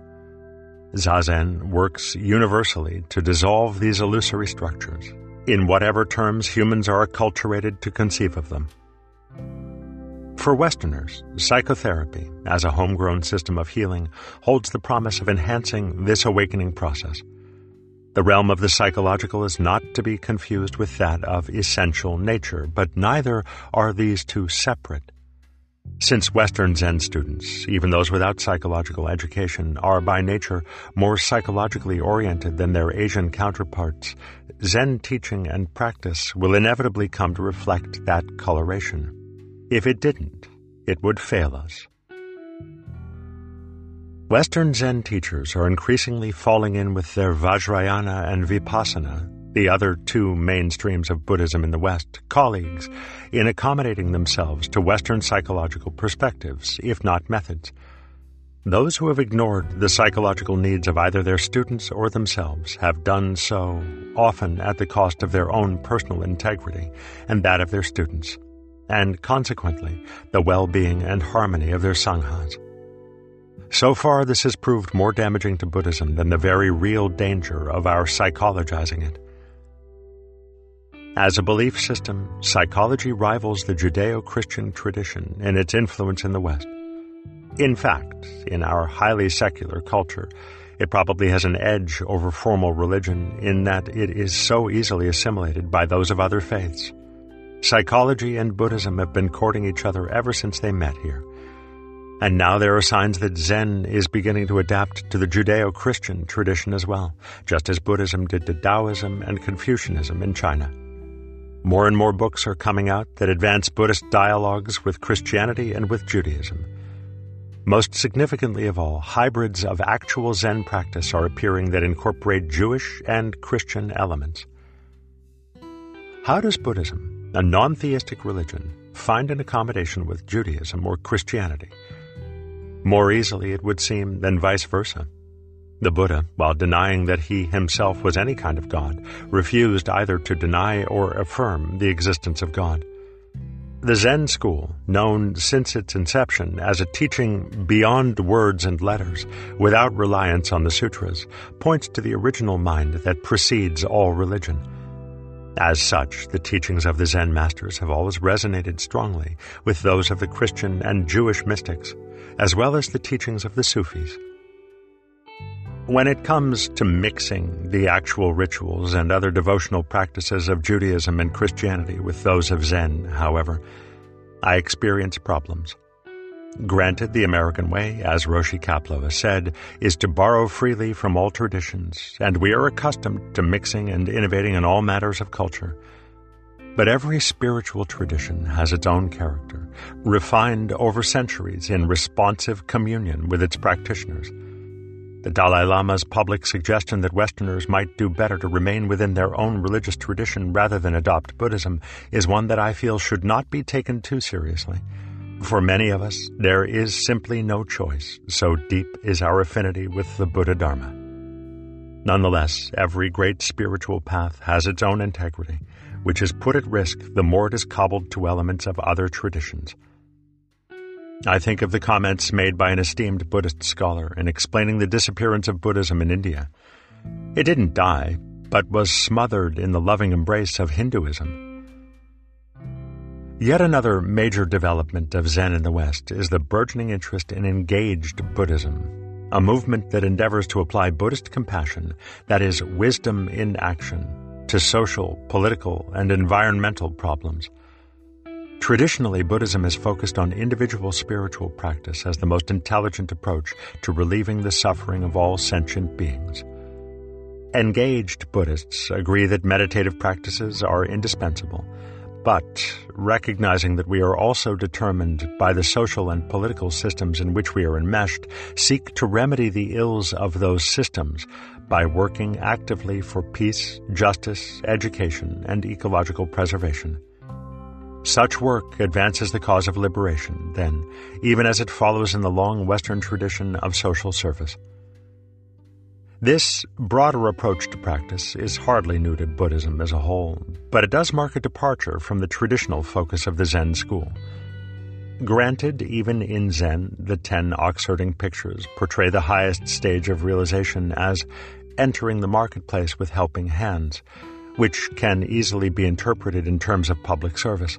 Zazen works universally to dissolve these illusory structures, in whatever terms humans are acculturated to conceive of them. For Westerners, psychotherapy, as a homegrown system of healing, holds the promise of enhancing this awakening process. The realm of the psychological is not to be confused with that of essential nature, but neither are these two separate. Since Western Zen students, even those without psychological education, are by nature more psychologically oriented than their Asian counterparts, Zen teaching and practice will inevitably come to reflect that coloration. If it didn't, it would fail us. Western Zen teachers are increasingly falling in with their Vajrayana and Vipassana the other two mainstreams of Buddhism in the West, colleagues in accommodating themselves to Western psychological perspectives, if not methods. Those who have ignored the psychological needs of either their students or themselves have done so often at the cost of their own personal integrity and that of their students, and consequently, the well being and harmony of their sanghas. So far, this has proved more damaging to Buddhism than the very real danger of our psychologizing it. As a belief system, psychology rivals the Judeo Christian tradition in its influence in the West. In fact, in our highly secular culture, it probably has an edge over formal religion in that it is so easily assimilated by those of other faiths. Psychology and Buddhism have been courting each other ever since they met here. And now there are signs that Zen is beginning to adapt to the Judeo Christian tradition as well, just as Buddhism did to Taoism and Confucianism in China. More and more books are coming out that advance Buddhist dialogues with Christianity and with Judaism. Most significantly of all, hybrids of actual Zen practice are appearing that incorporate Jewish and Christian elements. How does Buddhism, a non theistic religion, find an accommodation with Judaism or Christianity? More easily, it would seem, than vice versa. The Buddha, while denying that he himself was any kind of God, refused either to deny or affirm the existence of God. The Zen school, known since its inception as a teaching beyond words and letters, without reliance on the sutras, points to the original mind that precedes all religion. As such, the teachings of the Zen masters have always resonated strongly with those of the Christian and Jewish mystics, as well as the teachings of the Sufis. When it comes to mixing the actual rituals and other devotional practices of Judaism and Christianity with those of Zen, however, I experience problems. Granted, the American way, as Roshi Kapleau said, is to borrow freely from all traditions, and we are accustomed to mixing and innovating in all matters of culture. But every spiritual tradition has its own character, refined over centuries in responsive communion with its practitioners. The Dalai Lama's public suggestion that Westerners might do better to remain within their own religious tradition rather than adopt Buddhism is one that I feel should not be taken too seriously. For many of us, there is simply no choice, so deep is our affinity with the Buddha Dharma. Nonetheless, every great spiritual path has its own integrity, which is put at risk the more it is cobbled to elements of other traditions. I think of the comments made by an esteemed Buddhist scholar in explaining the disappearance of Buddhism in India. It didn't die, but was smothered in the loving embrace of Hinduism. Yet another major development of Zen in the West is the burgeoning interest in engaged Buddhism, a movement that endeavors to apply Buddhist compassion, that is, wisdom in action, to social, political, and environmental problems. Traditionally, Buddhism has focused on individual spiritual practice as the most intelligent approach to relieving the suffering of all sentient beings. Engaged Buddhists agree that meditative practices are indispensable, but recognizing that we are also determined by the social and political systems in which we are enmeshed, seek to remedy the ills of those systems by working actively for peace, justice, education, and ecological preservation. Such work advances the cause of liberation, then, even as it follows in the long Western tradition of social service. This broader approach to practice is hardly new to Buddhism as a whole, but it does mark a departure from the traditional focus of the Zen school. Granted, even in Zen, the ten ox-herding pictures portray the highest stage of realization as entering the marketplace with helping hands, which can easily be interpreted in terms of public service.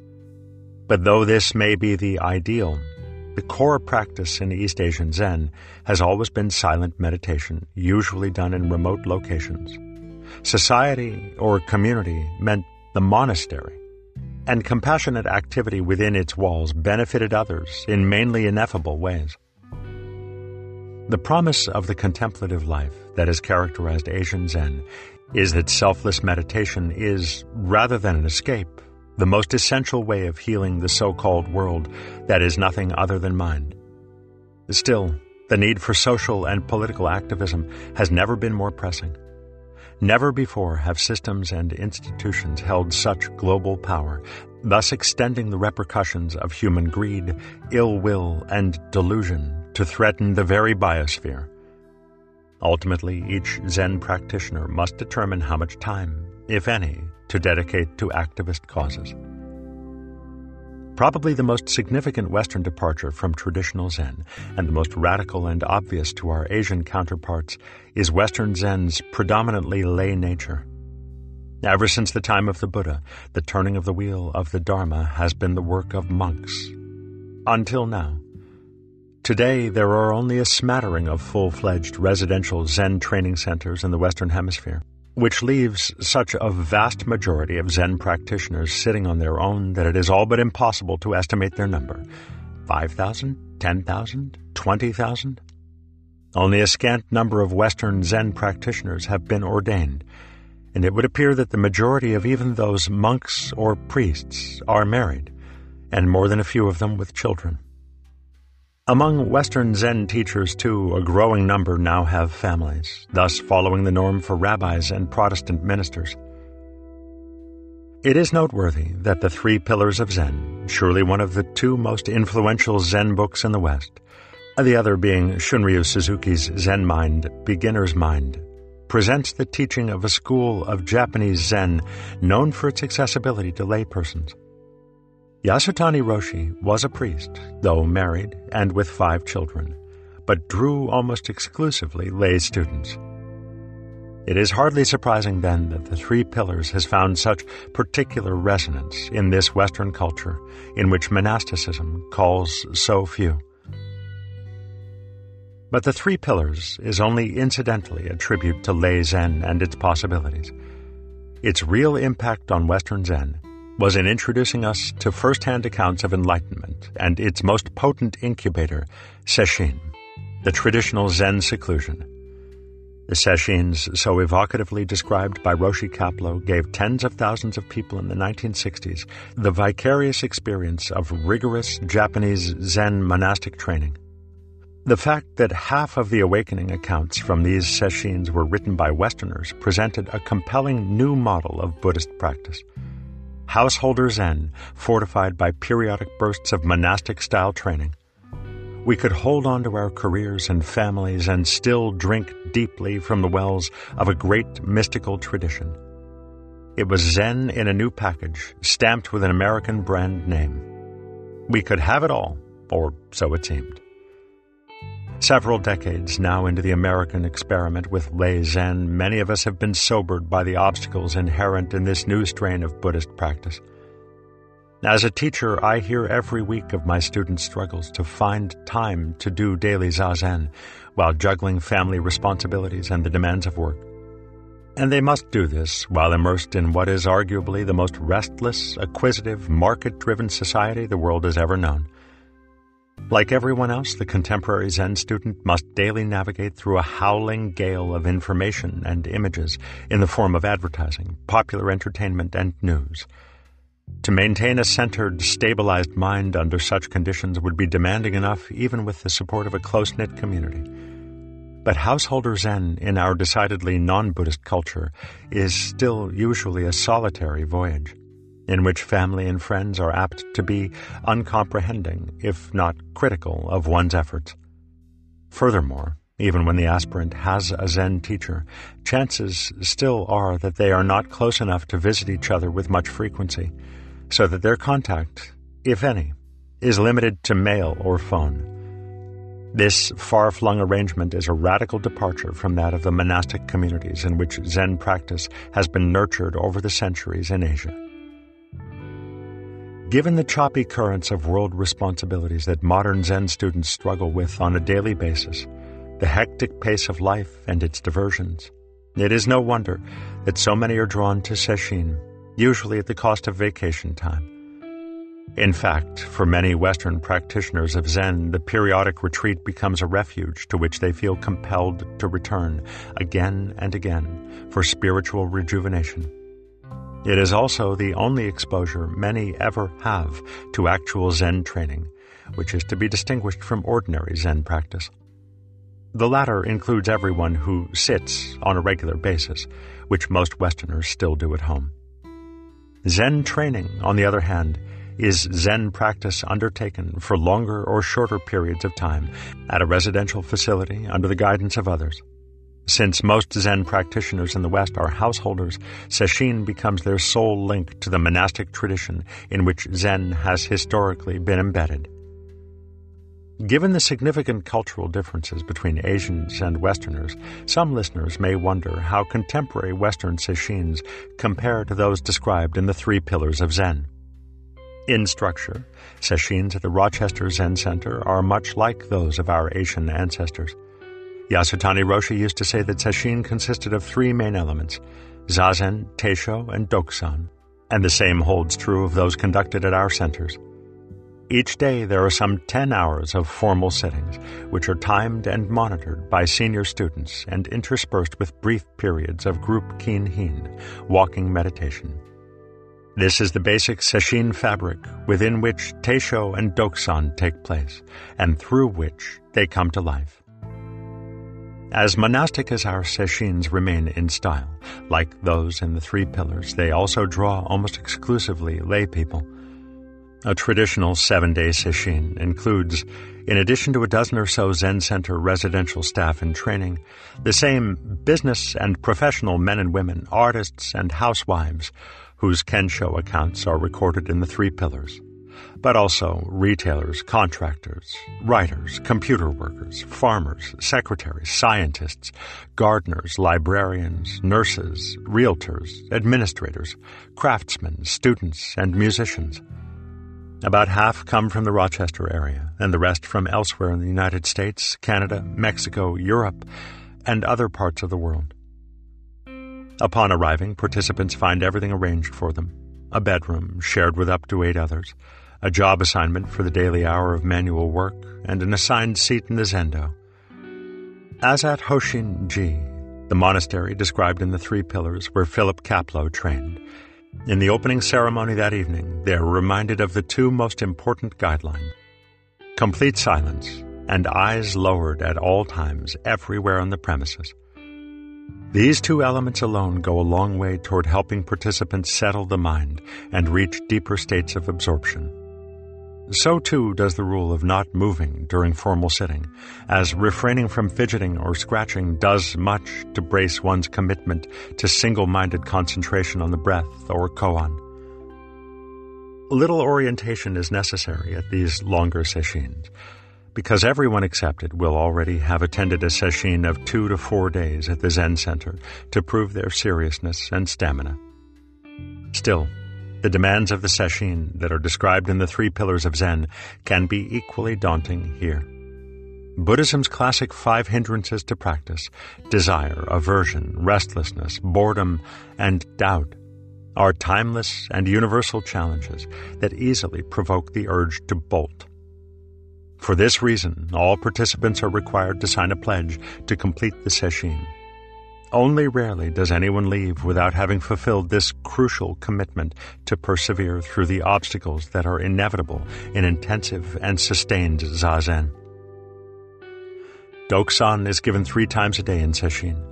But though this may be the ideal, the core practice in East Asian Zen has always been silent meditation, usually done in remote locations. Society or community meant the monastery, and compassionate activity within its walls benefited others in mainly ineffable ways. The promise of the contemplative life that has characterized Asian Zen is that selfless meditation is, rather than an escape, the most essential way of healing the so called world that is nothing other than mind. Still, the need for social and political activism has never been more pressing. Never before have systems and institutions held such global power, thus extending the repercussions of human greed, ill will, and delusion to threaten the very biosphere. Ultimately, each Zen practitioner must determine how much time, if any, to dedicate to activist causes. Probably the most significant Western departure from traditional Zen, and the most radical and obvious to our Asian counterparts, is Western Zen's predominantly lay nature. Ever since the time of the Buddha, the turning of the wheel of the Dharma has been the work of monks. Until now. Today, there are only a smattering of full fledged residential Zen training centers in the Western Hemisphere which leaves such a vast majority of Zen practitioners sitting on their own that it is all but impossible to estimate their number 5,000, 10,000, 20,000? Only a scant number of Western Zen practitioners have been ordained, and it would appear that the majority of even those monks or priests are married, and more than a few of them with children. Among Western Zen teachers, too, a growing number now have families, thus following the norm for rabbis and Protestant ministers. It is noteworthy that the Three Pillars of Zen, surely one of the two most influential Zen books in the West, the other being Shunryu Suzuki's Zen Mind, Beginner's Mind, presents the teaching of a school of Japanese Zen known for its accessibility to laypersons. Yasutani Roshi was a priest, though married and with five children, but drew almost exclusively lay students. It is hardly surprising then that the Three Pillars has found such particular resonance in this Western culture in which monasticism calls so few. But the Three Pillars is only incidentally a tribute to lay Zen and its possibilities. Its real impact on Western Zen was in introducing us to first-hand accounts of enlightenment and its most potent incubator, Sesshin, the traditional Zen seclusion. The Sesshins, so evocatively described by Roshi Kapleau, gave tens of thousands of people in the 1960s the vicarious experience of rigorous Japanese Zen monastic training. The fact that half of the awakening accounts from these sesshin were written by Westerners presented a compelling new model of Buddhist practice. Householder Zen, fortified by periodic bursts of monastic style training. We could hold on to our careers and families and still drink deeply from the wells of a great mystical tradition. It was Zen in a new package, stamped with an American brand name. We could have it all, or so it seemed. Several decades now into the American experiment with lay Zen, many of us have been sobered by the obstacles inherent in this new strain of Buddhist practice. As a teacher, I hear every week of my students' struggles to find time to do daily zazen while juggling family responsibilities and the demands of work. And they must do this while immersed in what is arguably the most restless, acquisitive, market driven society the world has ever known. Like everyone else, the contemporary Zen student must daily navigate through a howling gale of information and images in the form of advertising, popular entertainment, and news. To maintain a centered, stabilized mind under such conditions would be demanding enough even with the support of a close knit community. But householder Zen in our decidedly non Buddhist culture is still usually a solitary voyage in which family and friends are apt to be uncomprehending, if not critical, of one's efforts. Furthermore, even when the aspirant has a Zen teacher, chances still are that they are not close enough to visit each other with much frequency, so that their contact, if any, is limited to mail or phone. This far flung arrangement is a radical departure from that of the monastic communities in which Zen practice has been nurtured over the centuries in Asia. Given the choppy currents of world responsibilities that modern Zen students struggle with on a daily basis, the hectic pace of life and its diversions, it is no wonder that so many are drawn to Sesshin, usually at the cost of vacation time. In fact, for many Western practitioners of Zen, the periodic retreat becomes a refuge to which they feel compelled to return again and again for spiritual rejuvenation. It is also the only exposure many ever have to actual Zen training, which is to be distinguished from ordinary Zen practice. The latter includes everyone who sits on a regular basis, which most Westerners still do at home. Zen training, on the other hand, is Zen practice undertaken for longer or shorter periods of time at a residential facility under the guidance of others. Since most Zen practitioners in the West are householders, Sesshin becomes their sole link to the monastic tradition in which Zen has historically been embedded. Given the significant cultural differences between Asians and Westerners, some listeners may wonder how contemporary Western Sesshins compare to those described in the three pillars of Zen. In structure, Sesshins at the Rochester Zen Center are much like those of our Asian ancestors. Yasutani Roshi used to say that Sesshin consisted of three main elements Zazen, Teisho, and Dokusan, and the same holds true of those conducted at our centers. Each day there are some 10 hours of formal sittings, which are timed and monitored by senior students and interspersed with brief periods of group kinhin, walking meditation. This is the basic Sesshin fabric within which Teisho and Dokusan take place, and through which they come to life. As monastic as our sesshins remain in style, like those in the three pillars, they also draw almost exclusively lay people. A traditional seven day sesshin includes, in addition to a dozen or so Zen Center residential staff in training, the same business and professional men and women, artists and housewives, whose Kensho accounts are recorded in the three pillars but also retailers, contractors, writers, computer workers, farmers, secretaries, scientists, gardeners, librarians, nurses, realtors, administrators, craftsmen, students, and musicians. About half come from the Rochester area, and the rest from elsewhere in the United States, Canada, Mexico, Europe, and other parts of the world. Upon arriving, participants find everything arranged for them a bedroom shared with up to eight others, a job assignment for the daily hour of manual work, and an assigned seat in the zendo. As at Hosshin-ji, the monastery described in the Three Pillars where Philip Kapleau trained, in the opening ceremony that evening, they are reminded of the two most important guidelines complete silence and eyes lowered at all times everywhere on the premises. These two elements alone go a long way toward helping participants settle the mind and reach deeper states of absorption. So too does the rule of not moving during formal sitting, as refraining from fidgeting or scratching does much to brace one's commitment to single-minded concentration on the breath or koan. Little orientation is necessary at these longer sesshins, because everyone accepted will already have attended a sesshin of two to four days at the Zen Center to prove their seriousness and stamina. Still, the demands of the sesshin that are described in the three pillars of Zen can be equally daunting here. Buddhism's classic five hindrances to practice desire, aversion, restlessness, boredom, and doubt are timeless and universal challenges that easily provoke the urge to bolt. For this reason, all participants are required to sign a pledge to complete the sesshin. Only rarely does anyone leave without having fulfilled this crucial commitment to persevere through the obstacles that are inevitable in intensive and sustained zazen. Dokusan is given three times a day in Sesshin.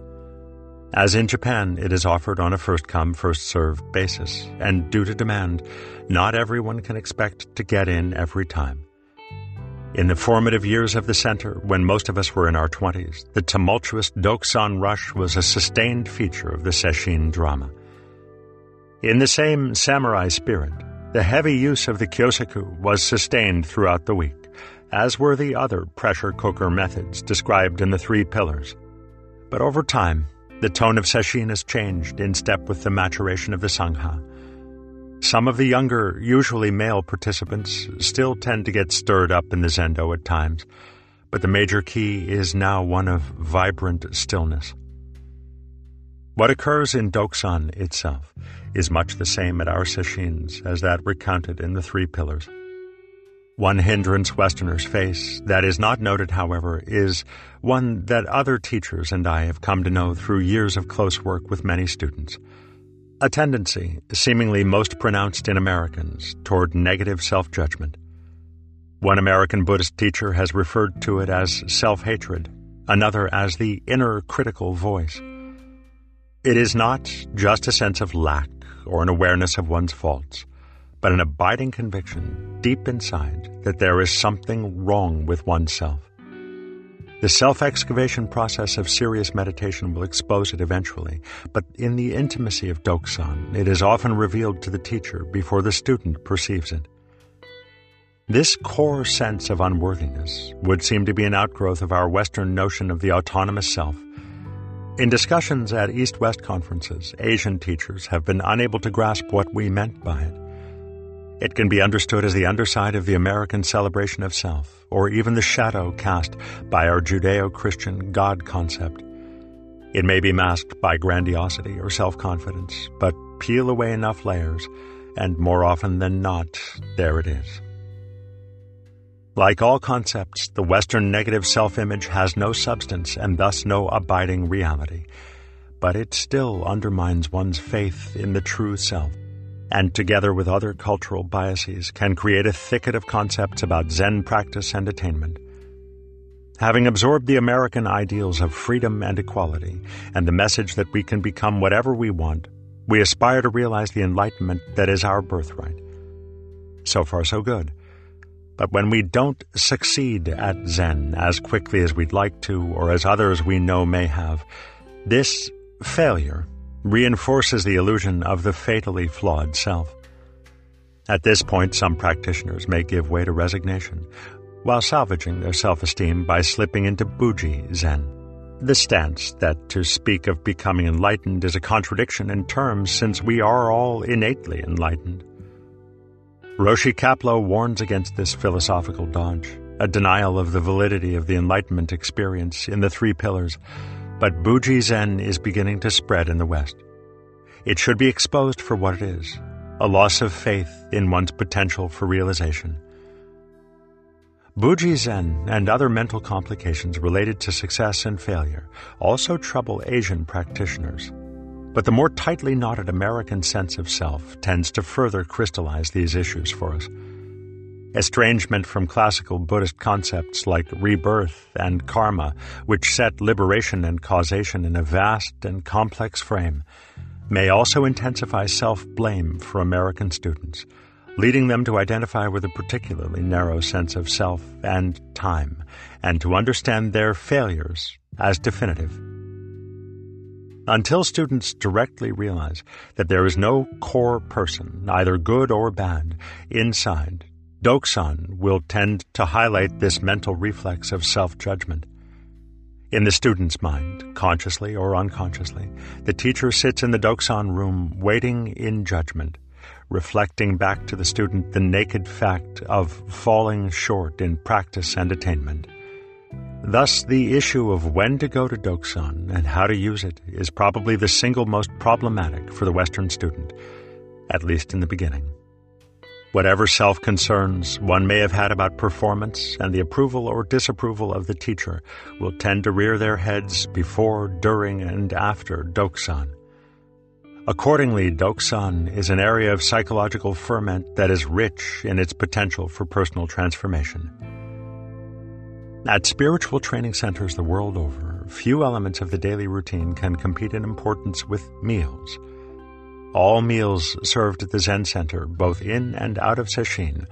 As in Japan, it is offered on a first come, first served basis, and due to demand, not everyone can expect to get in every time. In the formative years of the center, when most of us were in our 20s, the tumultuous Dokusan rush was a sustained feature of the Sesshin drama. In the same samurai spirit, the heavy use of the kyosaku was sustained throughout the week, as were the other pressure cooker methods described in the three pillars. But over time, the tone of Sesshin has changed in step with the maturation of the Sangha. Some of the younger, usually male participants still tend to get stirred up in the zendo at times, but the major key is now one of vibrant stillness. What occurs in Dokusan itself is much the same at our sesshins as that recounted in the three pillars. One hindrance Westerners face that is not noted, however, is one that other teachers and I have come to know through years of close work with many students – a tendency, seemingly most pronounced in Americans, toward negative self judgment. One American Buddhist teacher has referred to it as self hatred, another as the inner critical voice. It is not just a sense of lack or an awareness of one's faults, but an abiding conviction deep inside that there is something wrong with oneself. The self excavation process of serious meditation will expose it eventually, but in the intimacy of Dokusan, it is often revealed to the teacher before the student perceives it. This core sense of unworthiness would seem to be an outgrowth of our Western notion of the autonomous self. In discussions at East West conferences, Asian teachers have been unable to grasp what we meant by it. It can be understood as the underside of the American celebration of self, or even the shadow cast by our Judeo Christian God concept. It may be masked by grandiosity or self confidence, but peel away enough layers, and more often than not, there it is. Like all concepts, the Western negative self image has no substance and thus no abiding reality, but it still undermines one's faith in the true self and together with other cultural biases can create a thicket of concepts about Zen practice and attainment. Having absorbed the American ideals of freedom and equality and the message that we can become whatever we want, we aspire to realize the enlightenment that is our birthright. So far, so good. But when we don't succeed at Zen as quickly as we'd like to or as others we know may have, this failure reinforces the illusion of the fatally flawed self. At this point, some practitioners may give way to resignation, while salvaging their self-esteem by slipping into Buji Zen, the stance that to speak of becoming enlightened is a contradiction in terms since we are all innately enlightened. Roshi Kapleau warns against this philosophical dodge, a denial of the validity of the enlightenment experience in the three pillars, but Buji Zen is beginning to spread in the West. It should be exposed for what it is a loss of faith in one's potential for realization. Buji Zen and other mental complications related to success and failure also trouble Asian practitioners. But the more tightly knotted American sense of self tends to further crystallize these issues for us. Estrangement from classical Buddhist concepts like rebirth and karma, which set liberation and causation in a vast and complex frame, may also intensify self blame for American students, leading them to identify with a particularly narrow sense of self and time, and to understand their failures as definitive. Until students directly realize that there is no core person, either good or bad, inside, Dokusan will tend to highlight this mental reflex of self judgment. In the student's mind, consciously or unconsciously, the teacher sits in the Dokusan room waiting in judgment, reflecting back to the student the naked fact of falling short in practice and attainment. Thus, the issue of when to go to Dokusan and how to use it is probably the single most problematic for the Western student, at least in the beginning. Whatever self concerns one may have had about performance and the approval or disapproval of the teacher will tend to rear their heads before, during, and after Dokusan. Accordingly, Dokusan is an area of psychological ferment that is rich in its potential for personal transformation. At spiritual training centers the world over, few elements of the daily routine can compete in importance with meals. All meals served at the Zen Center, both in and out of Sesshin,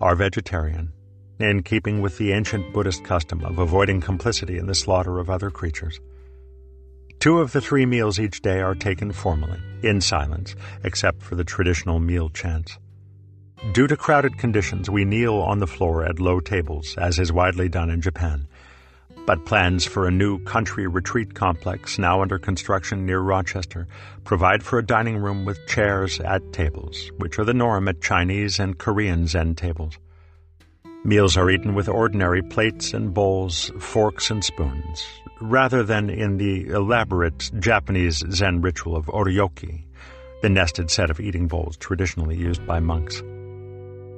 are vegetarian, in keeping with the ancient Buddhist custom of avoiding complicity in the slaughter of other creatures. Two of the three meals each day are taken formally, in silence, except for the traditional meal chants. Due to crowded conditions, we kneel on the floor at low tables, as is widely done in Japan but plans for a new country retreat complex now under construction near Rochester provide for a dining room with chairs at tables, which are the norm at Chinese and Korean Zen tables. Meals are eaten with ordinary plates and bowls, forks and spoons, rather than in the elaborate Japanese Zen ritual of oryoki, the nested set of eating bowls traditionally used by monks.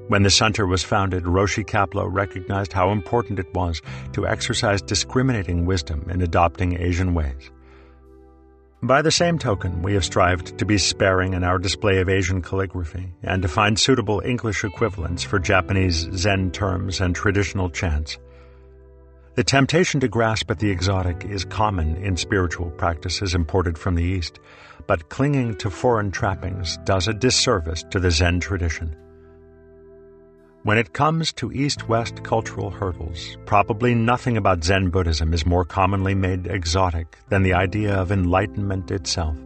When the center was founded, Roshi Kapleau recognized how important it was to exercise discriminating wisdom in adopting Asian ways. By the same token, we have strived to be sparing in our display of Asian calligraphy and to find suitable English equivalents for Japanese Zen terms and traditional chants. The temptation to grasp at the exotic is common in spiritual practices imported from the East, but clinging to foreign trappings does a disservice to the Zen tradition. When it comes to East West cultural hurdles, probably nothing about Zen Buddhism is more commonly made exotic than the idea of enlightenment itself.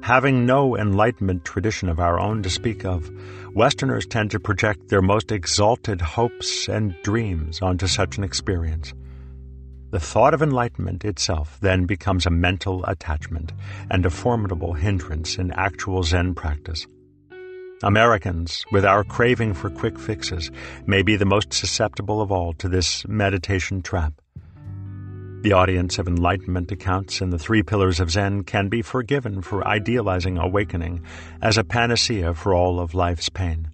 Having no enlightenment tradition of our own to speak of, Westerners tend to project their most exalted hopes and dreams onto such an experience. The thought of enlightenment itself then becomes a mental attachment and a formidable hindrance in actual Zen practice. Americans, with our craving for quick fixes, may be the most susceptible of all to this meditation trap. The audience of Enlightenment accounts in the Three Pillars of Zen can be forgiven for idealizing awakening as a panacea for all of life's pain.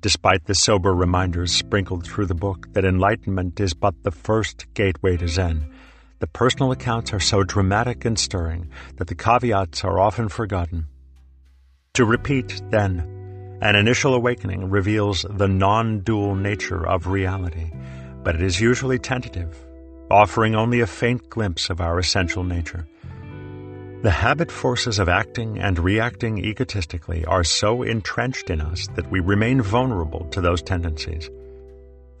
Despite the sober reminders sprinkled through the book that enlightenment is but the first gateway to Zen, the personal accounts are so dramatic and stirring that the caveats are often forgotten. To repeat, then, an initial awakening reveals the non dual nature of reality, but it is usually tentative, offering only a faint glimpse of our essential nature. The habit forces of acting and reacting egotistically are so entrenched in us that we remain vulnerable to those tendencies.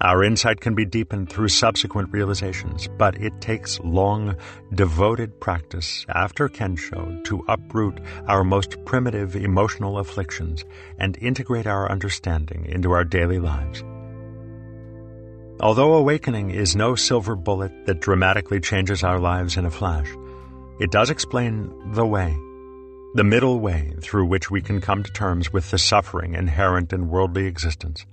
Our insight can be deepened through subsequent realizations, but it takes long, devoted practice after Kensho to uproot our most primitive emotional afflictions and integrate our understanding into our daily lives. Although awakening is no silver bullet that dramatically changes our lives in a flash, it does explain the way, the middle way through which we can come to terms with the suffering inherent in worldly existence.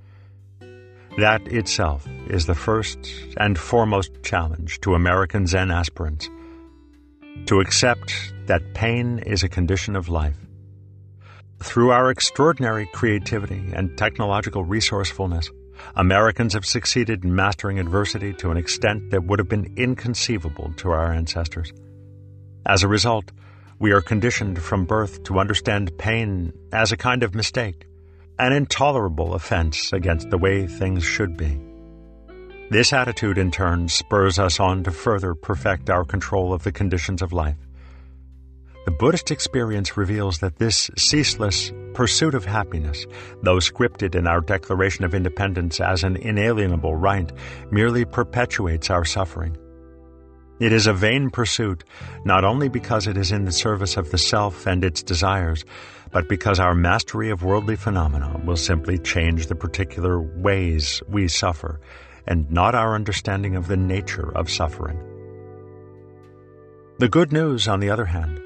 That itself is the first and foremost challenge to American Zen aspirants to accept that pain is a condition of life. Through our extraordinary creativity and technological resourcefulness, Americans have succeeded in mastering adversity to an extent that would have been inconceivable to our ancestors. As a result, we are conditioned from birth to understand pain as a kind of mistake an intolerable offense against the way things should be. This attitude, in turn, spurs us on to further perfect our control of the conditions of life. The Buddhist experience reveals that this ceaseless pursuit of happiness, though scripted in our Declaration of Independence as an inalienable right, merely perpetuates our suffering. It is a vain pursuit, not only because it is in the service of the self and its desires, but because our mastery of worldly phenomena will simply change the particular ways we suffer and not our understanding of the nature of suffering. The good news, on the other hand,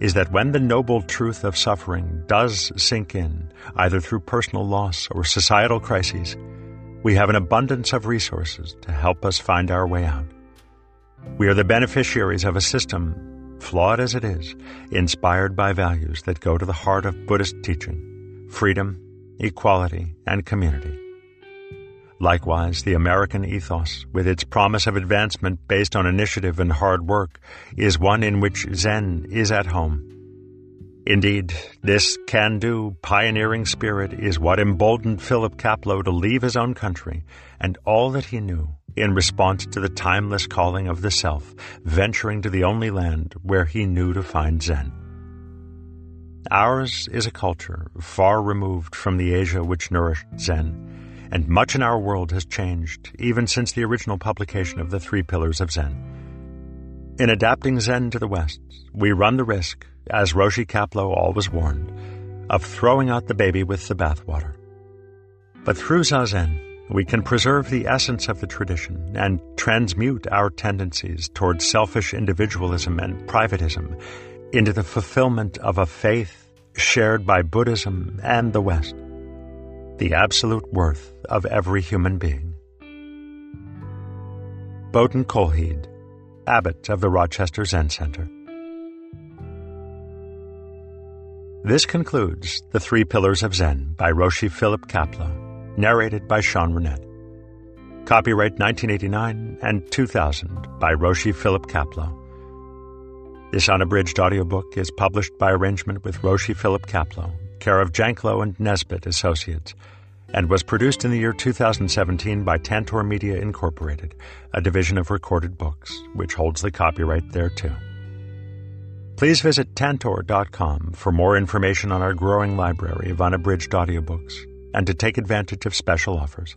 is that when the noble truth of suffering does sink in, either through personal loss or societal crises, we have an abundance of resources to help us find our way out. We are the beneficiaries of a system, flawed as it is, inspired by values that go to the heart of Buddhist teaching freedom, equality, and community. Likewise, the American ethos, with its promise of advancement based on initiative and hard work, is one in which Zen is at home. Indeed, this can do, pioneering spirit is what emboldened Philip Kapleau to leave his own country and all that he knew in response to the timeless calling of the self, venturing to the only land where he knew to find Zen. Ours is a culture far removed from the Asia which nourished Zen and much in our world has changed, even since the original publication of the Three Pillars of Zen. In adapting Zen to the West, we run the risk, as Roshi Kapleau always warned, of throwing out the baby with the bathwater. But through Zazen, we can preserve the essence of the tradition and transmute our tendencies towards selfish individualism and privatism into the fulfillment of a faith shared by Buddhism and the West the absolute worth of every human being. Bodhin Kjolhede, Abbot of the Rochester Zen Center. This concludes The Three Pillars of Zen by Roshi Philip Kapleau, narrated by Sean Runnette. Copyright 1989 and 2000 by Roshi Philip Kapleau. This unabridged audiobook is published by arrangement with Roshi Philip Kapleau care of Janklow and Nesbit Associates, and was produced in the year 2017 by Tantor Media Incorporated, a division of Recorded Books, which holds the copyright thereto. Please visit tantor.com for more information on our growing library of unabridged audiobooks and to take advantage of special offers.